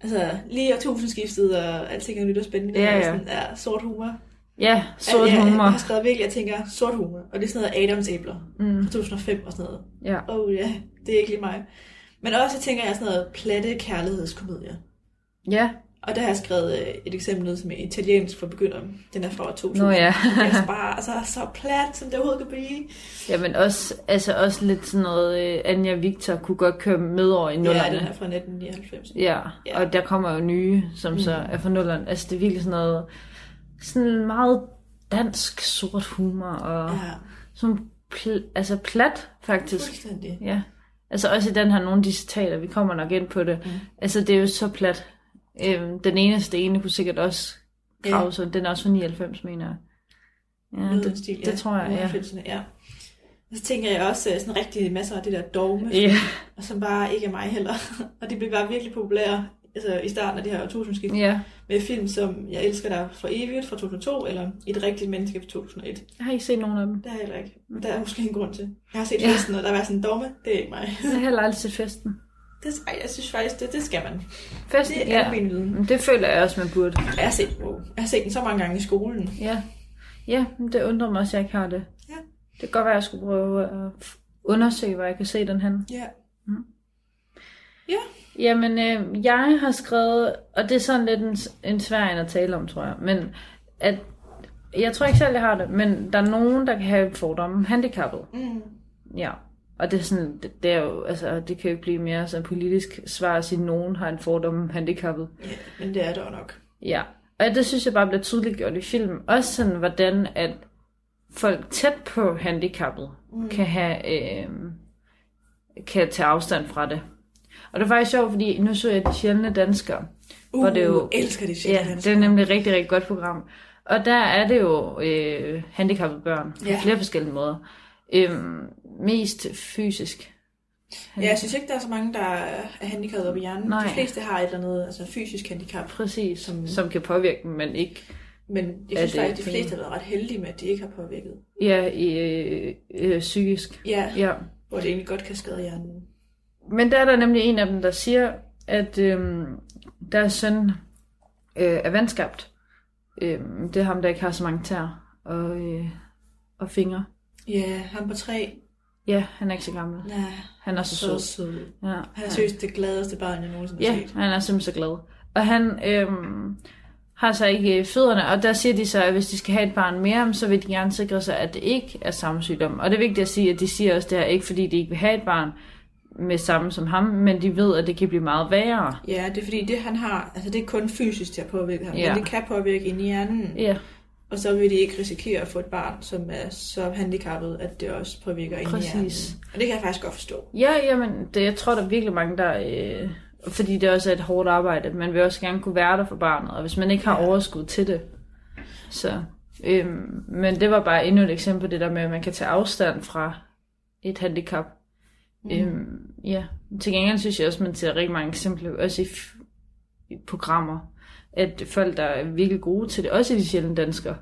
Altså, lige årtusindskiftet, og alting er nyt og spændende. Ja, ja. Sådan, ja, sort humor. Ja, sort jeg, humor. Jeg har skrevet virkelig, jeg tænker, sort humor. Og det er sådan noget Adams æbler. Mm. Fra 2005 og sådan noget. Ja. Oh ja, det er ikke lige mig. Men også tænker jeg sådan noget platte kærlighedskomedie. Ja, Og der har jeg skrevet øh, et eksempel ned som er italiensk for begyndere. Den er fra 2000. Nå ja. det er så bare altså, så plat, som det overhovedet kan blive. ja men også, altså også lidt sådan noget, øh, Anja Victor kunne godt køre med over i Ja, nullerne. den er fra 1999. Ja, Ja. og der kommer jo nye, som så er fra nullerne. Altså det er virkelig sådan noget, sådan meget dansk sort humor, og ja. Ja, sådan pl- altså plat faktisk. fuldstændig. Ja, altså også i den her, nogle af de citater, vi kommer nok ind på det. Mm. Altså det er jo så plat. Øhm, den eneste ene kunne sikkert også Ja. grave sig. Den er også fra 99, mener jeg. Ja, det, stil, det tror jeg, ja. 90'erne, ja. Og så tænker jeg også øh, sådan rigtig masser af det der dogme, Ja, og som bare ikke er mig heller. *laughs* og de blev bare virkelig populære altså i starten af det her årtusindskift, Ja. med film som Jeg elsker dig for evigt fra 2002, eller Et rigtigt menneske fra 2001. Jeg har ikke set nogen af dem. Det har jeg heller ikke. Men der er måske en grund til. Jeg har set Ja. ja. festen, og der var sådan en domme. Det er ikke mig. Jeg har heller aldrig set festen. Det, ej, jeg synes faktisk, det, det skal man. Festen, Det er ja. min viden. Det føler jeg også, man burde. Jeg har, set, wow. jeg har set den så mange gange i skolen. Ja. Ja, det undrer mig også, at jeg ikke har det. Ja. Det kan godt være, at jeg skulle prøve at undersøge, hvor jeg kan se den hen. Ja. Jamen, øh, jeg har skrevet, og det er sådan lidt en, en svær en at tale om, tror jeg, men at, jeg tror ikke selv, jeg har det, men der er nogen, der kan have fordomme om handicappet. Mm. Ja, og det er sådan, det, det er jo, altså, det kan jo ikke blive mere sådan politisk svar at sige, at nogen har en fordom om handicappet. ja, men det er der nok. Ja, og det synes jeg bare bliver tydeligt gjort i film. Også sådan, hvordan at folk tæt på handicappet mm. kan have, øh, kan tage afstand fra det. Og det var faktisk sjovt, fordi nu så jeg De Sjældne Danskere. Uh, hvor det jo, elsker det shit. ja, det er nemlig et rigtig, rigtig godt program. Og der er det jo øh, handicappede børn på Ja. flere forskellige måder. Øhm, mest fysisk. Ja, jeg synes ikke, der er så mange, der er handicappet op i hjernen. Nej. De fleste har et eller andet altså fysisk handicap. Præcis, som, Som- kan påvirke dem, men ikke Men jeg synes faktisk, de ikke- fleste har været ret heldige med, at de ikke har påvirket. ja, øh, øh, psykisk. Ja, Ja. hvor det egentlig godt kan skade hjernen. Men der er der nemlig en af dem, der siger, at øhm, deres søn øh, er vandskabt. Øhm, det er ham, der ikke har så mange tær og, øh, og fingre. Ja, han på tre. Ja, han er ikke så gammel. Nej, Han er så så sød. sød. Ja, Han er seriøst det gladeste barn, jeg nogensinde har ja, set. han er simpelthen så glad. Og han øhm, har så ikke øh, fødderne, og der siger de så, at hvis de skal have et barn mere, så vil de gerne sikre sig, at det ikke er samme sygdom. Og det er vigtigt at sige, at de siger også det her, ikke fordi de ikke vil have et barn med samme som ham, men de ved, at det kan blive meget værre. Ja, det er fordi, det han har, altså det er kun fysisk til at påvirke ham, Ja. men det kan påvirke ind i hjernen. Ja, Og så vil de ikke risikere at få et barn, som er så handicappet, at det også påvirker ind i Præcis. hjernen. Og det kan jeg faktisk godt forstå. Ja, jamen, det, jeg tror, der er virkelig mange, der... Øh, fordi det også er et hårdt arbejde. Man vil også gerne kunne være der for barnet, og hvis man ikke har Ja. overskud til det. Så, øh, men det var bare endnu et eksempel det der med, at man kan tage afstand fra et handicap. Mm. Øh, ja, til gengæld synes jeg også, man ser rigtig mange eksempler, også i, f- i programmer, at folk, der er virkelig gode til det, også i de sjældne danskere,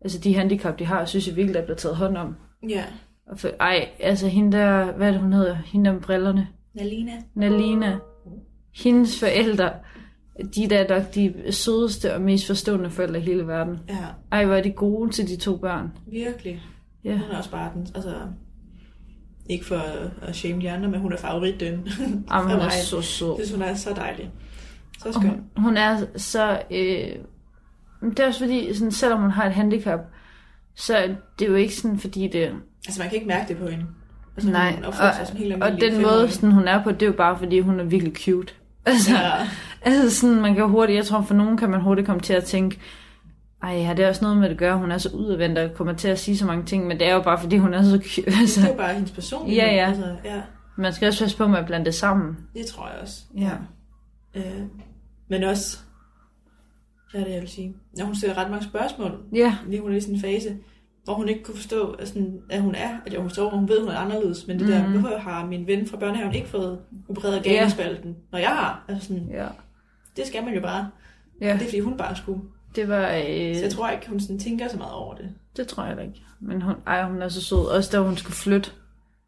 altså de handicap, de har, synes jeg virkelig, der bliver taget hånd om. Ja. Og for, ej, altså hende der, hvad er det hun hedder, hende der med brillerne, Nalina. Nalina, hendes forældre, de der er nok de sødeste og mest forstående forældre i hele verden. Ja, Ej, hvor er de gode til de to børn. virkelig. Ja, Hun er også bare den, altså... Ikke for at- shame de andre, men hun er favoritdøn. Jamen, hun er *laughs* så sød. Jeg synes, hun er så dejlig. Så Og skøn. Hun, hun er så... Øh, det er også fordi, sådan, selvom hun har et handicap, så er det jo ikke sådan, fordi det... Altså, man kan ikke mærke det på hende. Altså, Nej, hun opfører sig helt og den måde, sådan, hun er på, det er jo bare, fordi hun er virkelig cute. *laughs* Altså, Ja. Altså sådan, man kan hurtigt, jeg tror for nogen kan man hurtigt komme til at tænke, ej, har det også noget med det at gøre, hun er så udadvendt og kommer til at sige så mange ting, men det er jo bare fordi, hun er så cute. *laughs* Det er Altså, jo bare hendes personlighed. Ja, ja. Altså, ja, man skal også passe på med at blande det sammen. det tror jeg også. Ja. Øh, men også, hvad er det, jeg vil sige? Når hun stiller ret mange spørgsmål, Ja, lige hun er i sådan en fase, hvor hun ikke kunne forstå, at, sådan, at hun er, at hun forstår, at hun ved, at hun er anderledes, men det der, Mhm. hvorfor har min ven fra børnehaven ikke fået opereret galespalten, når jeg har? Altså sådan, ja. det skal man jo bare. Og Ja, det er fordi, hun bare skulle. det var... Så Øh, jeg tror ikke, hun sådan tænker så meget over det. det tror jeg da ikke. Men hun, ej, hun er så sød. Også da hun skulle flytte.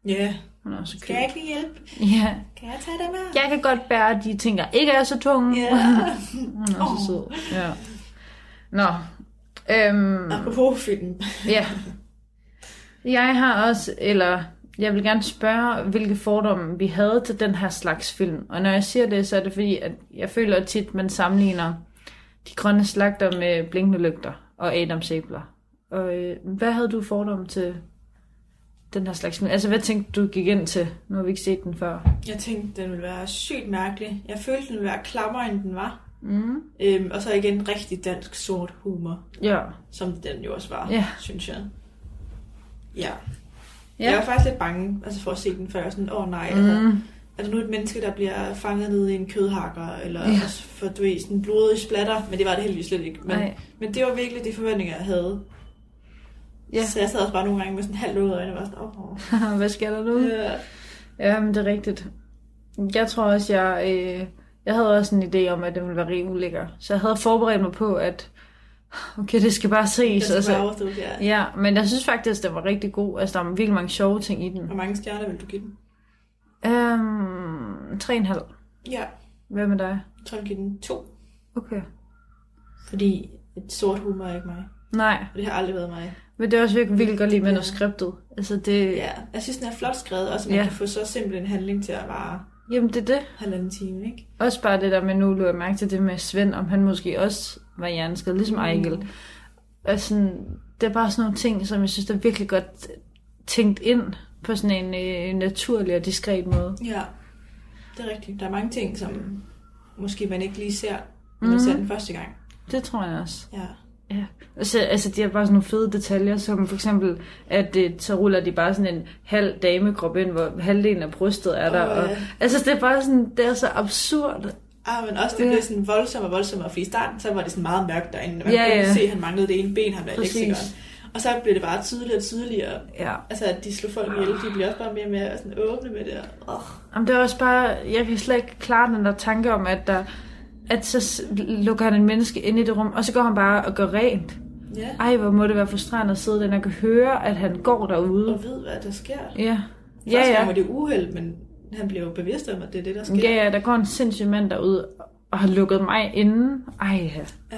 Ja. Hun er så Skal jeg ikke hjælpe? Ja, Kan jeg tage dig med? jeg kan godt bære, at de tænker ikke er så tunge. Ja. *laughs* Hun er så sød. Ja. Nå. Øhm, Apropos film. Ja. Jeg har også, eller jeg vil gerne spørge, hvilke fordomme vi havde til den her slags film. Og når jeg siger det, så er det fordi, at jeg føler tit, man sammenligner de grønne slagter med blinkende lygter og Adam Sabler. Og øh, hvad havde du fordomme til den her slags film? Altså, hvad tænkte du gik ind til? Nu har vi ikke set den før. Jeg tænkte, den ville være sygt mærkelig. Jeg følte, den ville være klammere, end den var. Mm. Øhm, og så igen rigtig dansk sort humor, Ja. som den jo også var, Ja. synes jeg. Ja. Ja. Jeg var faktisk lidt bange altså for at se den før. Sådan, åh oh, nej, altså, Mm. er der nu et menneske, der bliver fanget ned i en kødhakker, eller Ja. for, du ved, sådan blodige splatter, men det var det heldigvis slet ikke. Men, Nej. men det var virkelig de forventninger, jeg havde. Ja. Så jeg sad også bare nogle gange med sådan halvt lukkede øjne, og var sådan, oh, *laughs* hvad skal der nu? ja. Ja, men det er rigtigt. Jeg tror også, jeg, øh, Jeg havde også en idé om, at det ville være rigtig ulækker. Så jeg havde forberedt mig på, at okay, det skal bare ses. Og skal så, bare overstå, ja. ja, men jeg synes faktisk, det var rigtig god. Altså, der var virkelig mange sjove ting i den. Hvor mange stjerner vil du give den? Øhm, 3,5. Ja, Hvad med dig? jeg tror, jeg vil give den to. Okay. Fordi et sort humor er ikke mig. Nej, Og det har aldrig været mig. Men det er også virkelig, virkelig godt lide bliver- manuskriptet. Altså det, Ja, jeg synes, den er flot skrevet, og så man Ja. kan få så simpel en handling til at vare jamen det er det. halvanden time, ikke? Også bare det der med, nu lå jeg mærke til det med Svend, om han måske også var hjerneskadet, ligesom Ejgil. Altså, det er bare sådan nogle ting, som jeg synes, der er virkelig godt tænkt ind på sådan en øh, naturlig og diskret måde. Ja, det er rigtigt. Der er mange ting, som måske man ikke lige ser, når man Mhm. ser den første gang. Det tror jeg også. Ja. Ja. Altså, altså, de har bare sådan nogle fede detaljer, som for eksempel, at det, så ruller de bare sådan en halv damekrop ind, hvor halvdelen af brystet er der. Og, ja. altså, det er bare sådan, det er så absurd. Ah, men også det Ja. blev sådan voldsommere og voldsommere, fordi i starten, så var det sådan meget mørkt derinde. Man Ja, kunne ja. se, at han manglede det ene ben, han var Præcis. elektrikeren. Og så blev det bare tydeligere og tydeligere. Ja. Altså, at de slog folk ihjel, de bliver også bare mere og mere sådan åbne med det. Oh. Jamen, det er også bare, jeg kan slet ikke klare den der tanke om, at der, at så lukker han en menneske ind i det rum, og så går han bare og gør rent. Ja, Ej, hvor må det være frustrerende at sidde der og kan høre, at han går derude. og ved, hvad der sker. Ja. Første Ja, ja. var det uheld, men han blev jo bevidst om, at det er det, der sker. Ja, ja, der går en sindssyg mand derude og har lukket mig inde. Ej, ja. ja.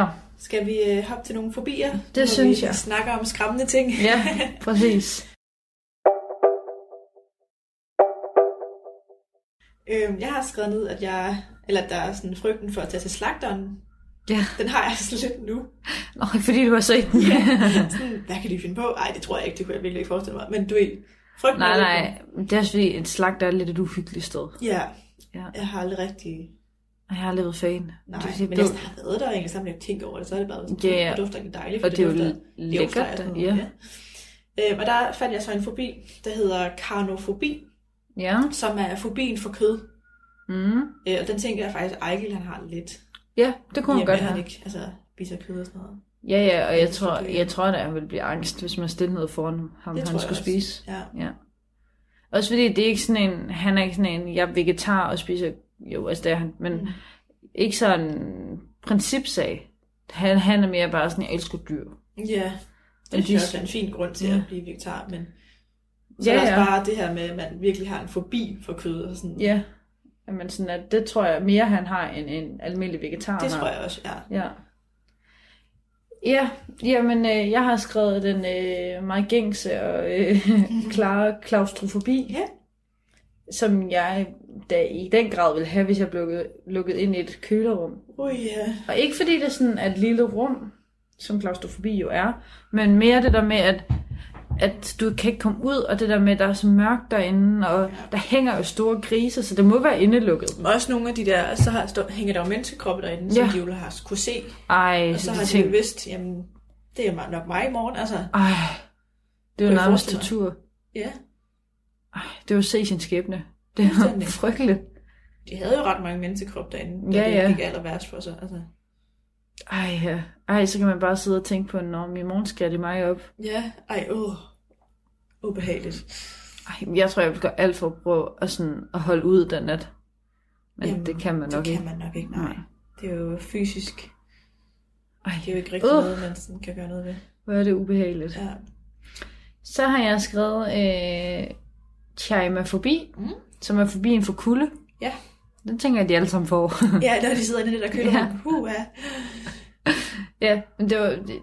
Ja, Skal vi øh, hoppe til nogle fobier? Det synes vi jeg. snakker om skræmmende ting. ja *laughs* præcis. Øhm, jeg har skrevet ned, at jeg, eller at der er sådan frygten for at tage til slagteren. Ja. Den har jeg *laughs* sådan lidt nu. Nå, fordi du har set den. Sådan, hvad kan de finde på? Ej, det tror jeg ikke, det kunne jeg virkelig ikke forestille mig. Men du ved, frygten nej, er nej. Det er også fordi, et slagt er lidt et uhyggeligt sted. Ja, Ja. jeg har aldrig rigtig... Og jeg har aldrig været fan. Nej, det, men jeg har været der egentlig, sammen med at tænke over det, så er det bare sådan, Ja, ja. det dufter ikke dejligt, for Og det er jo dufter lækkert, ja. ja. Øhm, og der fandt jeg så en fobi, der hedder karnofobi, Ja. som er fobien for kød. Mm. Øh, og den tænker jeg faktisk, at Ejgil han har lidt. Ja, det kunne og godt at han have. ikke altså, spiser kød og sådan noget. Ja, ja, og jeg Det tror, er det. jeg tror at han ville blive angst, hvis man stillede noget foran ham, Det han skulle også. spise. Ja. Ja. Også fordi det er ikke sådan en, han er ikke sådan en, jeg er vegetar og spiser, jo, altså det er han, men Mm. ikke sådan en principsag. Han, han er mere bare sådan, jeg elsker dyr. Ja, det Men synes de- jeg også er en fin grund til Ja. at blive vegetar, men så Ja, er der også ja. bare det her med, at man virkelig har en fobi for kød. Og sådan. Ja, men sådan at det tror jeg mere, han har end en almindelig vegetar. Det tror jeg også, ja. Ja. Ja, jamen øh, jeg har skrevet den øh, meget gængse og øh, *laughs* klare klaustrofobi. Ja. Som jeg da i den grad vil have, hvis jeg blev lukket, lukket ind i et kølerum. Ui, ja. Og ikke fordi det er sådan et lille rum, som klaustrofobi jo er, men mere det der med, at, at du kan ikke komme ud, og det der med, at der er så mørkt derinde, og der hænger jo store griser, så det må være indelukket. Men også nogle af de der, så har, stå, hænger der jo menneskekroppe derinde, som Ja. de jo har kunne se. Ej, Og så så har de ting... jo vidst, jamen, det er nok mig i morgen. Altså, Ej, det er jo nærmest tortur. ja, Ej, det er jo se sin skæbne. Det er frygteligt. de havde jo ret mange menneskekroppe derinde, Ja, det ja. gik aller værst for sig. Altså. Ej, ja. Ej, så kan man bare sidde og tænke på, når i morgen skal de mig op. Ja, ej, åh. Ubehageligt. Ej, jeg tror, jeg vil gøre alt for at prøve at, sådan, at holde ud den nat. Men Jamen, det kan man nok det ikke. kan man nok ikke, nej. Nej. Det er jo fysisk. Ej, Det er jo ikke rigtig Uh. noget, man sådan kan gøre noget ved. hvor er det ubehageligt. Ja. Så har jeg skrevet øh, chimafobi, Mm. som er fobien for kulde. Ja. Den tænker jeg, de alle sammen får. Ja, når de sidder inde i det der køler. *laughs* Ja. Uh, ja. ja, men det var, det,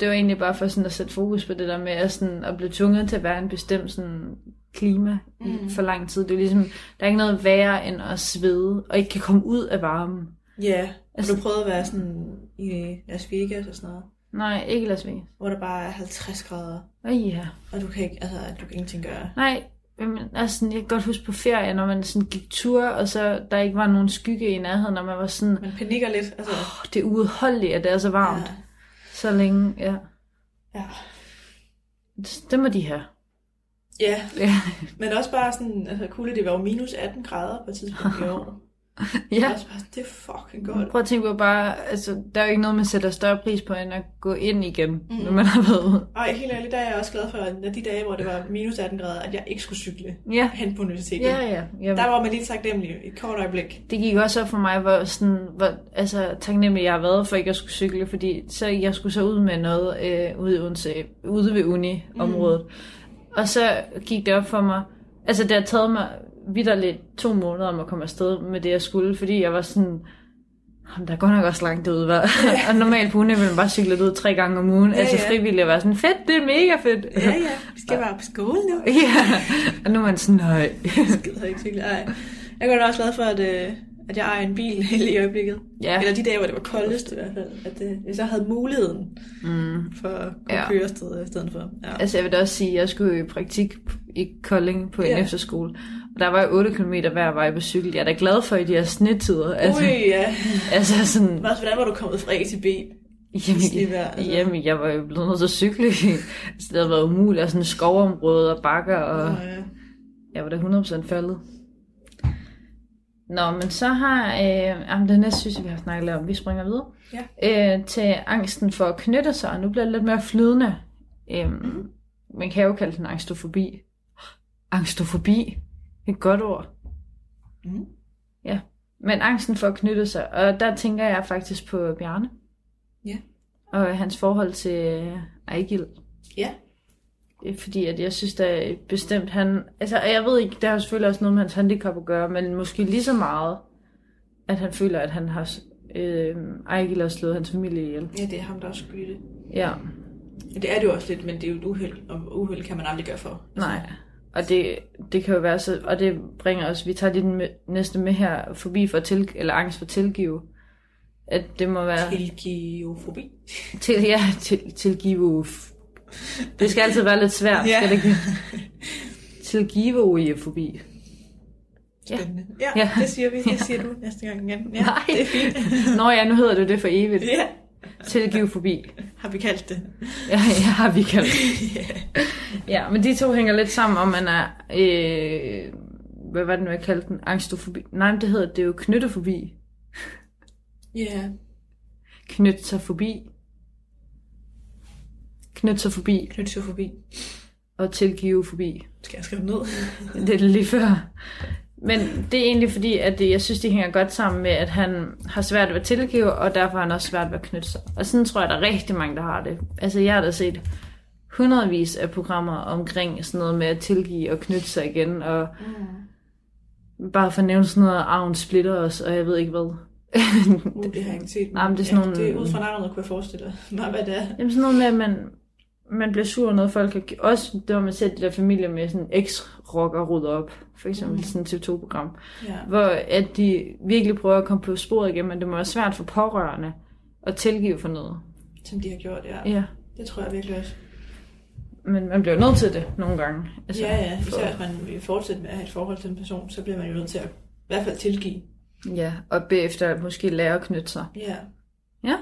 det var egentlig bare for sådan at sætte fokus på det der med at, sådan, at blive tvunget til at være en bestemt sådan, klima mm. I for lang tid. Det er ligesom, der er ikke noget værre end at svede, og ikke kan komme ud af varmen. Ja, og Altså- du prøvede at være sådan i Las Vegas og sådan noget, Nej, ikke Las Vegas. hvor der bare er 50 grader, Åh ja. og du kan ikke, altså, du kan ingenting gøre. Nej, men altså, jeg kan godt huske på ferie, når man sådan gik tur, og så der ikke var nogen skygge i nærheden, når man var sådan, Man panikker lidt, altså. oh, det er uudholdeligt, at det er så varmt. Ja. Så længe, ja. Ja. Det må de have. ja, Ja. men også bare sådan, altså kulde, det var jo minus 18 grader på et tidspunkt i år. *laughs* Ja. Og så bare, det er fucking godt. Prøv at tænke på bare, altså, der er jo ikke noget, man sætter større pris på, end at gå ind igen, mm. når man har været ude. Ej, helt ærligt, der er jeg også glad for, at de dage, hvor det var minus 18 grader, at jeg ikke skulle cykle Ja, hen på universitetet. ja, ja. Jamen, Der var man lige taknemmelig et kort øjeblik. det gik også op for mig, hvor, sådan, hvor altså, taknemmelig jeg har været for ikke at skulle cykle, fordi så jeg skulle så ud med noget øh, ude, i ude ved uni-området. Mm. Og så gik det op for mig, altså det har taget mig vidderligt to måneder om at komme afsted med det, jeg skulle, fordi jeg var sådan, "Jamen, der er godt nok også langt derude, var. *laughs* og normalt på uni vil man bare cykle ud tre gange om ugen. Ja, altså ja. frivillig at være sådan, fedt, det er mega fedt. Ja, ja, vi skal bare på skole nu. *laughs* ja. Og nu er man sådan, nej. Jeg gider ikke cykle. Ej. Jeg er godt også glad for, at, øh, at jeg ejer en bil *laughs* lige i øjeblikket. Ja. Eller de dage, hvor det var koldest i hvert fald. At øh, jeg så havde muligheden Mm. for at kunne Ja. køre afsted i stedet for. Ja. Altså jeg vil da også sige, at jeg skulle i praktik i Kolding på en Ja. efterskole. Og der var jo 8 km hver vej på cykel. Jeg er da glad for i de her snetider. Altså, Ui, ja. altså sådan, Men også, hvordan var du kommet fra A til B? jamen, altså. jamen, jeg var jo blevet nødt til at cykle. *laughs* så det havde været umuligt. Og sådan skovområder og bakker, og Nå, ja. jeg var da 100% faldet. Nå, men så har... Øh, jamen, det næste synes jeg, vi har snakket lidt om. Vi springer videre. Ja. Øh, til angsten for at knytte sig. og Nu bliver det lidt mere flydende. Øh, Mhm. Man kan jo kalde den angstofobi. Angstofobi. Et godt ord. Mhm. Ja. Men angsten for at knytte sig. Og der tænker jeg faktisk på Bjarne. Ja. Og hans forhold til Ejgil. Ja. Øh, Fordi at jeg synes, der bestemt han... Altså, jeg ved ikke, der har selvfølgelig også noget med hans handicap at gøre, men måske lige så meget, at han føler, at han har... Øh, Ejgil har slået hans familie ihjel. ja, det er ham, der også skyld i det. Ja, det er det jo også lidt, men det er jo et uheld, og uheld kan man aldrig gøre for. nej. Og det, det kan jo være så... Og det bringer os... Vi tager lige den næste med her forbi for til, eller angst for tilgive. At det må være... Tilgiofobi. Til, ja, til, tilgive... Det skal altid være lidt svært, Ja. skal det ikke? Tilgive forbi. Ja. Spændende. Ja, Ja. det siger vi. Det siger *laughs* du næste gang igen. Ja, Nej. det er fint. Nå ja, nu hedder det det for evigt. Ja, Tilgive forbi. har vi kaldt det. Ja, ja, har vi kaldt det. *laughs* Ja, men de to hænger lidt sammen, om man er... Øh, hvad var det nu, jeg kaldte den? Angstofobi? Nej, men det hedder det er jo knyttefobi. Ja, Knytte sig forbi knyttofobi. og tilgive forbi. Skal jeg skrive det ned? *laughs* Det er lige før. Men det er egentlig fordi, at det, jeg synes, de hænger godt sammen med, at han har svært ved at tilgive, og derfor har han også svært ved at knytte sig. Og sådan tror jeg, der er rigtig mange, der har det. Altså, jeg har da set hundredvis af programmer omkring sådan noget med at tilgive og knytte sig igen, og mm. bare for at nævne sådan noget, arven splitter os, og jeg ved ikke hvad. Uh, det har jeg ikke set. *laughs* Nej, men det er sådan nogle- det er ud fra navnet, kunne jeg forestille mig, hvad det er. Jamen sådan noget med, at man, man bliver sur, når folk har... Også det, hvor man ser de der familier med sådan eks-rocker rydder op. For eksempel mm. sådan et TV2-program. Ja. Hvor at de virkelig prøver at komme på sporet igen, men det må være svært for pårørende at tilgive for noget. Som de har gjort, ja. Ja. Det tror jeg virkelig også. Men man bliver nødt til det nogle gange. Altså, ja, ja. for- Især hvis man vil fortsætte med at have et forhold til en person, så bliver man jo nødt til at i hvert fald tilgive. Ja, og bagefter måske lære at knytte sig. Ja. Ja.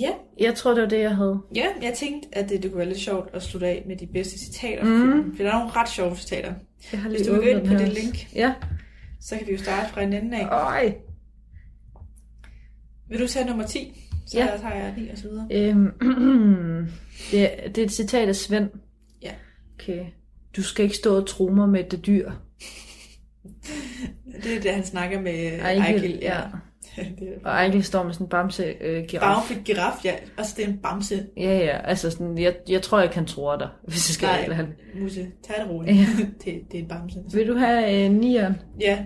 Ja, Jeg tror, det var det, jeg havde. ja jeg tænkte, at det, det kunne være lidt sjovt at slutte af med de bedste citater. Mm. For der er nogle ret sjove citater. Jeg har Hvis du vil gå ind på det link, Ja. så kan vi jo starte fra en ende af. Øj. Vil du tage nummer 10? Så Ja. ja. tager jeg 9 og så videre. Øhm, *clears throat* det, er- det er et citat af Svend. Ja. Okay. Du skal ikke stå og tro mig med det dyr. *laughs* Det er det, han snakker med Ejgil, Ejgil. ja. Det er Og Ejgil står med sådan en bamse øh, giraf. Ja. Altså, det er en bamse. Ja, ja, altså sådan, jeg, jeg tror, jeg kan tro dig, *laughs* hvis jeg skal være helt ærlig. Musse, tag det roligt. Ja. *laughs* det, det er en bamse. Vil du have øh, nieren? Ja,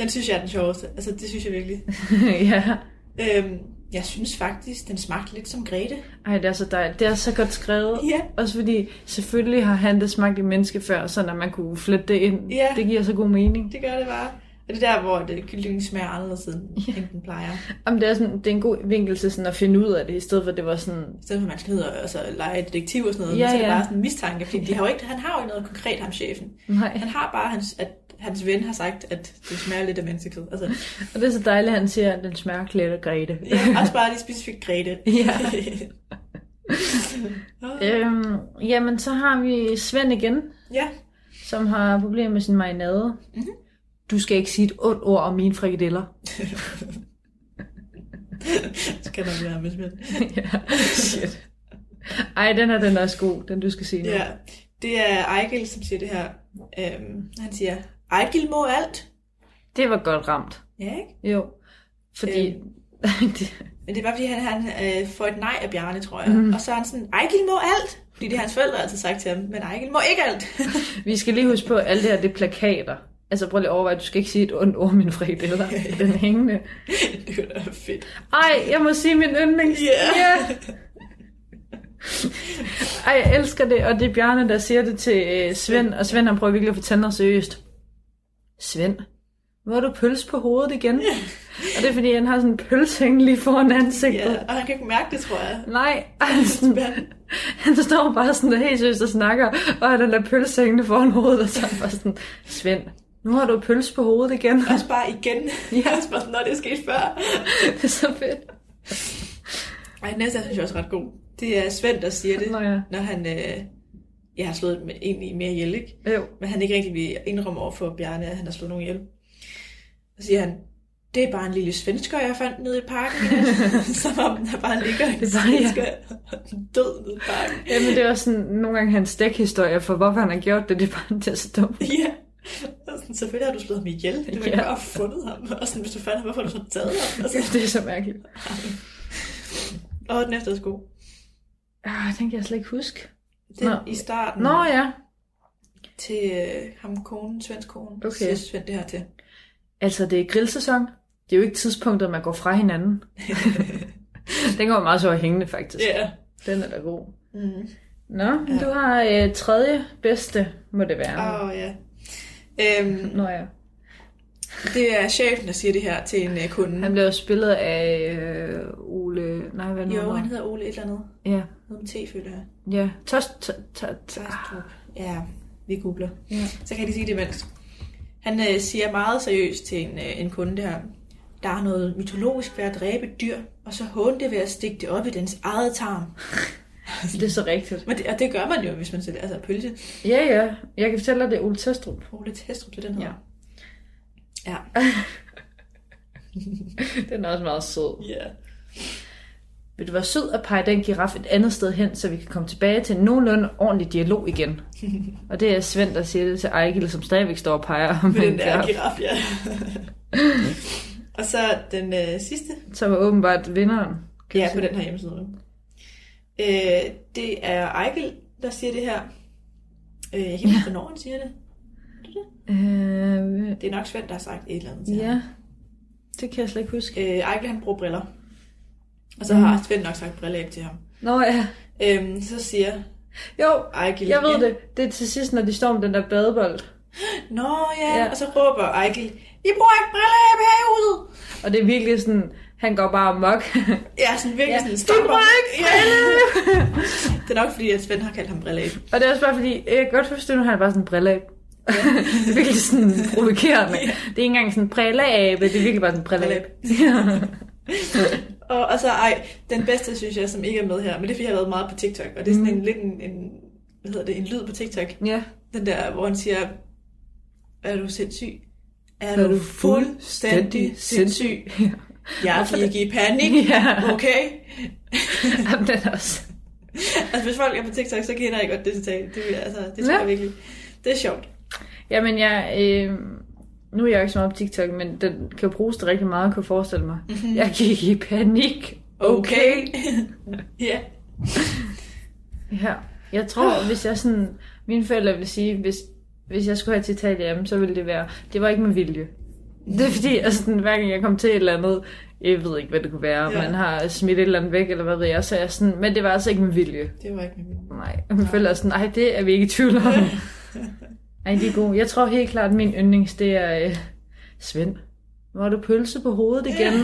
den synes jeg er den sjoveste. Altså, det synes jeg virkelig. *laughs* ja. Øhm, jeg synes faktisk, den smagte lidt som Grete. Ej, det er så dejligt. Det er så godt skrevet. Ja. Også fordi, selvfølgelig har han det smagt i menneske før, så at man kunne flette det ind. Ja. Det giver så god mening. Det gør det bare. Og det er der, hvor det kyllingen smager anderledes, end, Ja. end den plejer. Om det, er sådan, det er en god vinkel til sådan at finde ud af det, i stedet for at det var sådan... I stedet for, at man skal ned og altså, lege detektiv og sådan noget, Ja, ja, så er det ja. bare sådan en mistanke, fordi de har jo ikke, han har jo ikke noget konkret, ham chefen. Nej. Han har bare, hans, at hans ven har sagt, at det smager lidt af menneskekød. Altså, Og det er så dejligt, at han siger, at den smager klædt af Grete. ja, også bare lige specifikt Grete. *laughs* Ja. *laughs* Øh. øhm, jamen, så har vi Svend igen, ja, som har problemer med sin marinade. Mhm. Du skal ikke sige et ondt ord om mine frikadeller. Så kan man være men. *laughs* ja, shit. Ej, den er den er også god, den du skal sige nu. Ja, det er Ejgil, som siger det her. Øhm, han siger, Ejgil må alt. Det var godt ramt. Ja, ikke? Jo. Fordi... Øhm. *laughs* det, Men det er bare fordi, han, han øh, får et nej af Bjarne, tror jeg. Mm. Og så er han sådan, Ejgil må alt. Fordi det har hans forældre altid sagt til ham. Men Ejgil må ikke alt. vi skal lige huske på, at alt det her, det er plakater. Altså prøv lige at overveje, du skal ikke sige et ondt ord min frikadeller. Den hængende. *laughs* det er fedt. Ej, jeg må sige min yndlings. Ja. Yeah. Ej, jeg elsker det, og det er Bjarne, der siger det til øh, Svend, og Svend han prøver virkelig at fortælle noget seriøst. Svend, hvor har du pøls på hovedet igen? og det er fordi, han har sådan en pølse lige foran ansigtet. Ja, og han kan ikke mærke det, tror jeg. Nej, altså, han står bare sådan der helt seriøst og snakker, og har den der pølse hængende foran hovedet, og så er han bare sådan, Svend, nu har du pøls på hovedet igen. *laughs* Også bare igen. Ja. Også bare sådan, når det er sket før. det er så fedt. Ej, næste synes jeg også ret god. Det er Svend, der siger det, Nå ja. når han øh, jeg har slået med, egentlig mere ihjel, ikke? Jo. Men han ikke rigtig vil indrømme over for Bjarne, at han har slået nogen ihjel. Så siger han, det er bare en lille svensker, jeg fandt nede i parken. *laughs* Som om der bare ligger en Det er bare, ja. svensker død nede i parken. Jamen, det er også sådan, nogle gange hans dækhistorie for, hvorfor han har gjort det. Det er bare, er så dumt. Ja. Sådan, selvfølgelig har du slået ham ihjel. Du har Ja. bare fundet ham. Og sådan, hvis du fandt ham, hvorfor har du så taget ham? Og, Det er så mærkeligt. og den efter er god. Ah, den kan jeg slet ikke huske. Den Nå. i starten Nå ja. til øh, ham konen, svensk kone, Okay. siger Svend det her til. Altså, det er grillsæson. Det er jo ikke tidspunktet, man går fra hinanden. *laughs* den går meget så hængende, faktisk. Ja. Den er da god. Mm. Nå, ja. du har øh, tredje bedste, må det være. Åh, oh, ja. Øhm, Nå ja. det er chefen, der siger det her til en uh, kunde. Han blev jo spillet af øh, Ole... Nej, hvad nu? jo, han hedder Ole et eller andet. Ja, Noget med T, føler jeg. ja. Tost... Ja, vi googler. Ja. Så kan jeg lige sige det imens. Han øh, siger meget seriøst til en, øh, en kunde det her. Der er noget mytologisk ved at dræbe et dyr, og så håne det ved at stikke det op i dens eget tarm. *laughs* Det er så rigtigt. Men det, og det gør man jo, hvis man sælger altså pølse. Ja, ja. Jeg kan fortælle dig, det er Ole Testrup. Ole Testrup, det er den hedder. Ja. *laughs* Den er også meget sød. Ja. Vil du være sød at pege den giraf et andet sted hen, så vi kan komme tilbage til en nogenlunde ordentlig dialog igen? *laughs* og det er Svend, der siger det til Ejgil, som stadigvæk står og peger en den der giraf. giraf, ja. og så den øh, sidste. Som er åbenbart vinderen. Ja, på den her hjemmeside. Øh, det er Ejgil, der siger det her. Øh, jeg kan ikke huske, hvornår han siger det. Øh, Det er nok Svend, der har sagt et eller andet til ham. ja, det kan jeg slet ikke huske. Øh, Ejgil, han bruger briller. Og så Mm. har Svend nok sagt briller til ham. Nå ja. Øhm, så siger Jo, Ejgil jeg ved igen, det. Det er til sidst, når de står med den der badebold. Nå ja. Ja. ja, og så råber Ejgil, I bruger ikke briller i huset. Og det er virkelig sådan, han går bare amok. *laughs* Ja, sådan virkelig Ja, sådan "Du stamper. bruger ikke Ja. det er nok fordi, at Svend har kaldt ham briller Og det er også bare fordi, jeg kan godt forstå, nu har han bare sådan en brille *laughs* det er virkelig sådan provokerende. Det er ikke engang sådan en brilleabe, det er virkelig bare sådan en brilleabe. Og, og så ej, den bedste, synes jeg, som ikke er med her, men det er fordi, jeg har været meget på TikTok, og det er sådan en lidt en, en, hvad hedder det, en lyd på TikTok. ja. Den der, hvor han siger, er du sindssyg? Er, Er du fuldstændig fuldstændig sindssyg? Ja. Jeg fik i panik, *laughs* Ja. okay? *laughs* Jamen, den også... *laughs* Altså, hvis folk er på TikTok, så kender jeg godt det citat. Det, altså, det synes Ja. jeg virkelig. Det er sjovt. Jamen, jeg... Øh, nu er jeg jo ikke så meget på TikTok, men den kan jo bruges til rigtig meget, kan jeg forestille mig. Mm-hmm. Jeg gik i panik. Okay. ja. Ja. Jeg tror, hvis jeg sådan... Mine forældre vil sige, hvis, hvis jeg skulle have et citat hjemme, så ville det være, det var ikke med vilje. Det er fordi, altså, sådan, hver gang jeg kom til et eller andet, jeg ved ikke, hvad det kunne være, Ja. ja. man har smidt et eller andet væk, eller hvad ved jeg, så jeg sådan, men det var altså ikke med vilje. Det var ikke med vilje. Nej, og mine forældre er sådan, nej, det er vi ikke i tvivl om. *laughs* Ej, det er god. Jeg tror helt klart, at min yndlings, det er øh, Svend. Er du pølse på hovedet igen? *laughs*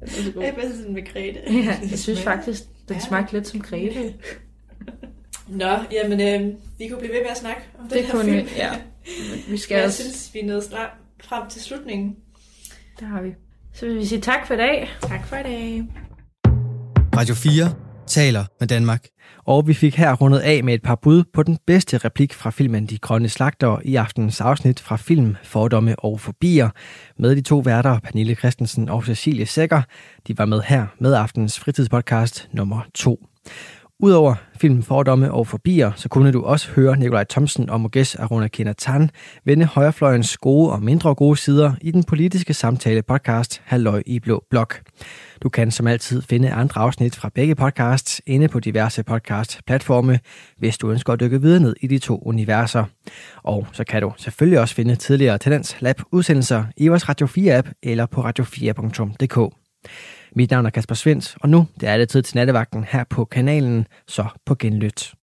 det er god. Jeg er bedst sådan med Grete. Ja, jeg synes faktisk, den smagte lidt som Grete. Nå, jamen, øh, vi kunne blive ved med at snakke om den Det her kunne film. vi, ja. *laughs* Vi skal jeg også, synes, vi er nået snart frem til slutningen. der har vi. Så vil vi sige tak for i dag. Tak for i dag. Radio 4 taler med Danmark. Og vi fik her rundet af med et par bud på den bedste replik fra filmen De Grønne Slagter i aftenens afsnit fra film Fordomme og Fobier med de to værter, Pernille Christensen og Cecilie Sækker. De var med her med aftenens fritidspodcast nummer 2. Udover filmen Fordomme og Forbier, så kunne du også høre Nikolaj Thomsen og Moges Aruna Kenatan vende højrefløjens gode og mindre gode sider i den politiske samtale podcast Halløj i Blå Blok. Du kan som altid finde andre afsnit fra begge podcasts inde på diverse podcast-platforme, hvis du ønsker at dykke videre ned i de to universer. Og så kan du selvfølgelig også finde tidligere Tendens Lab udsendelser i vores Radio 4-app eller på radio4.dk. Mit navn er Kasper Svendt, og nu det er det tid til nattevagten her på kanalen, så på genlyt.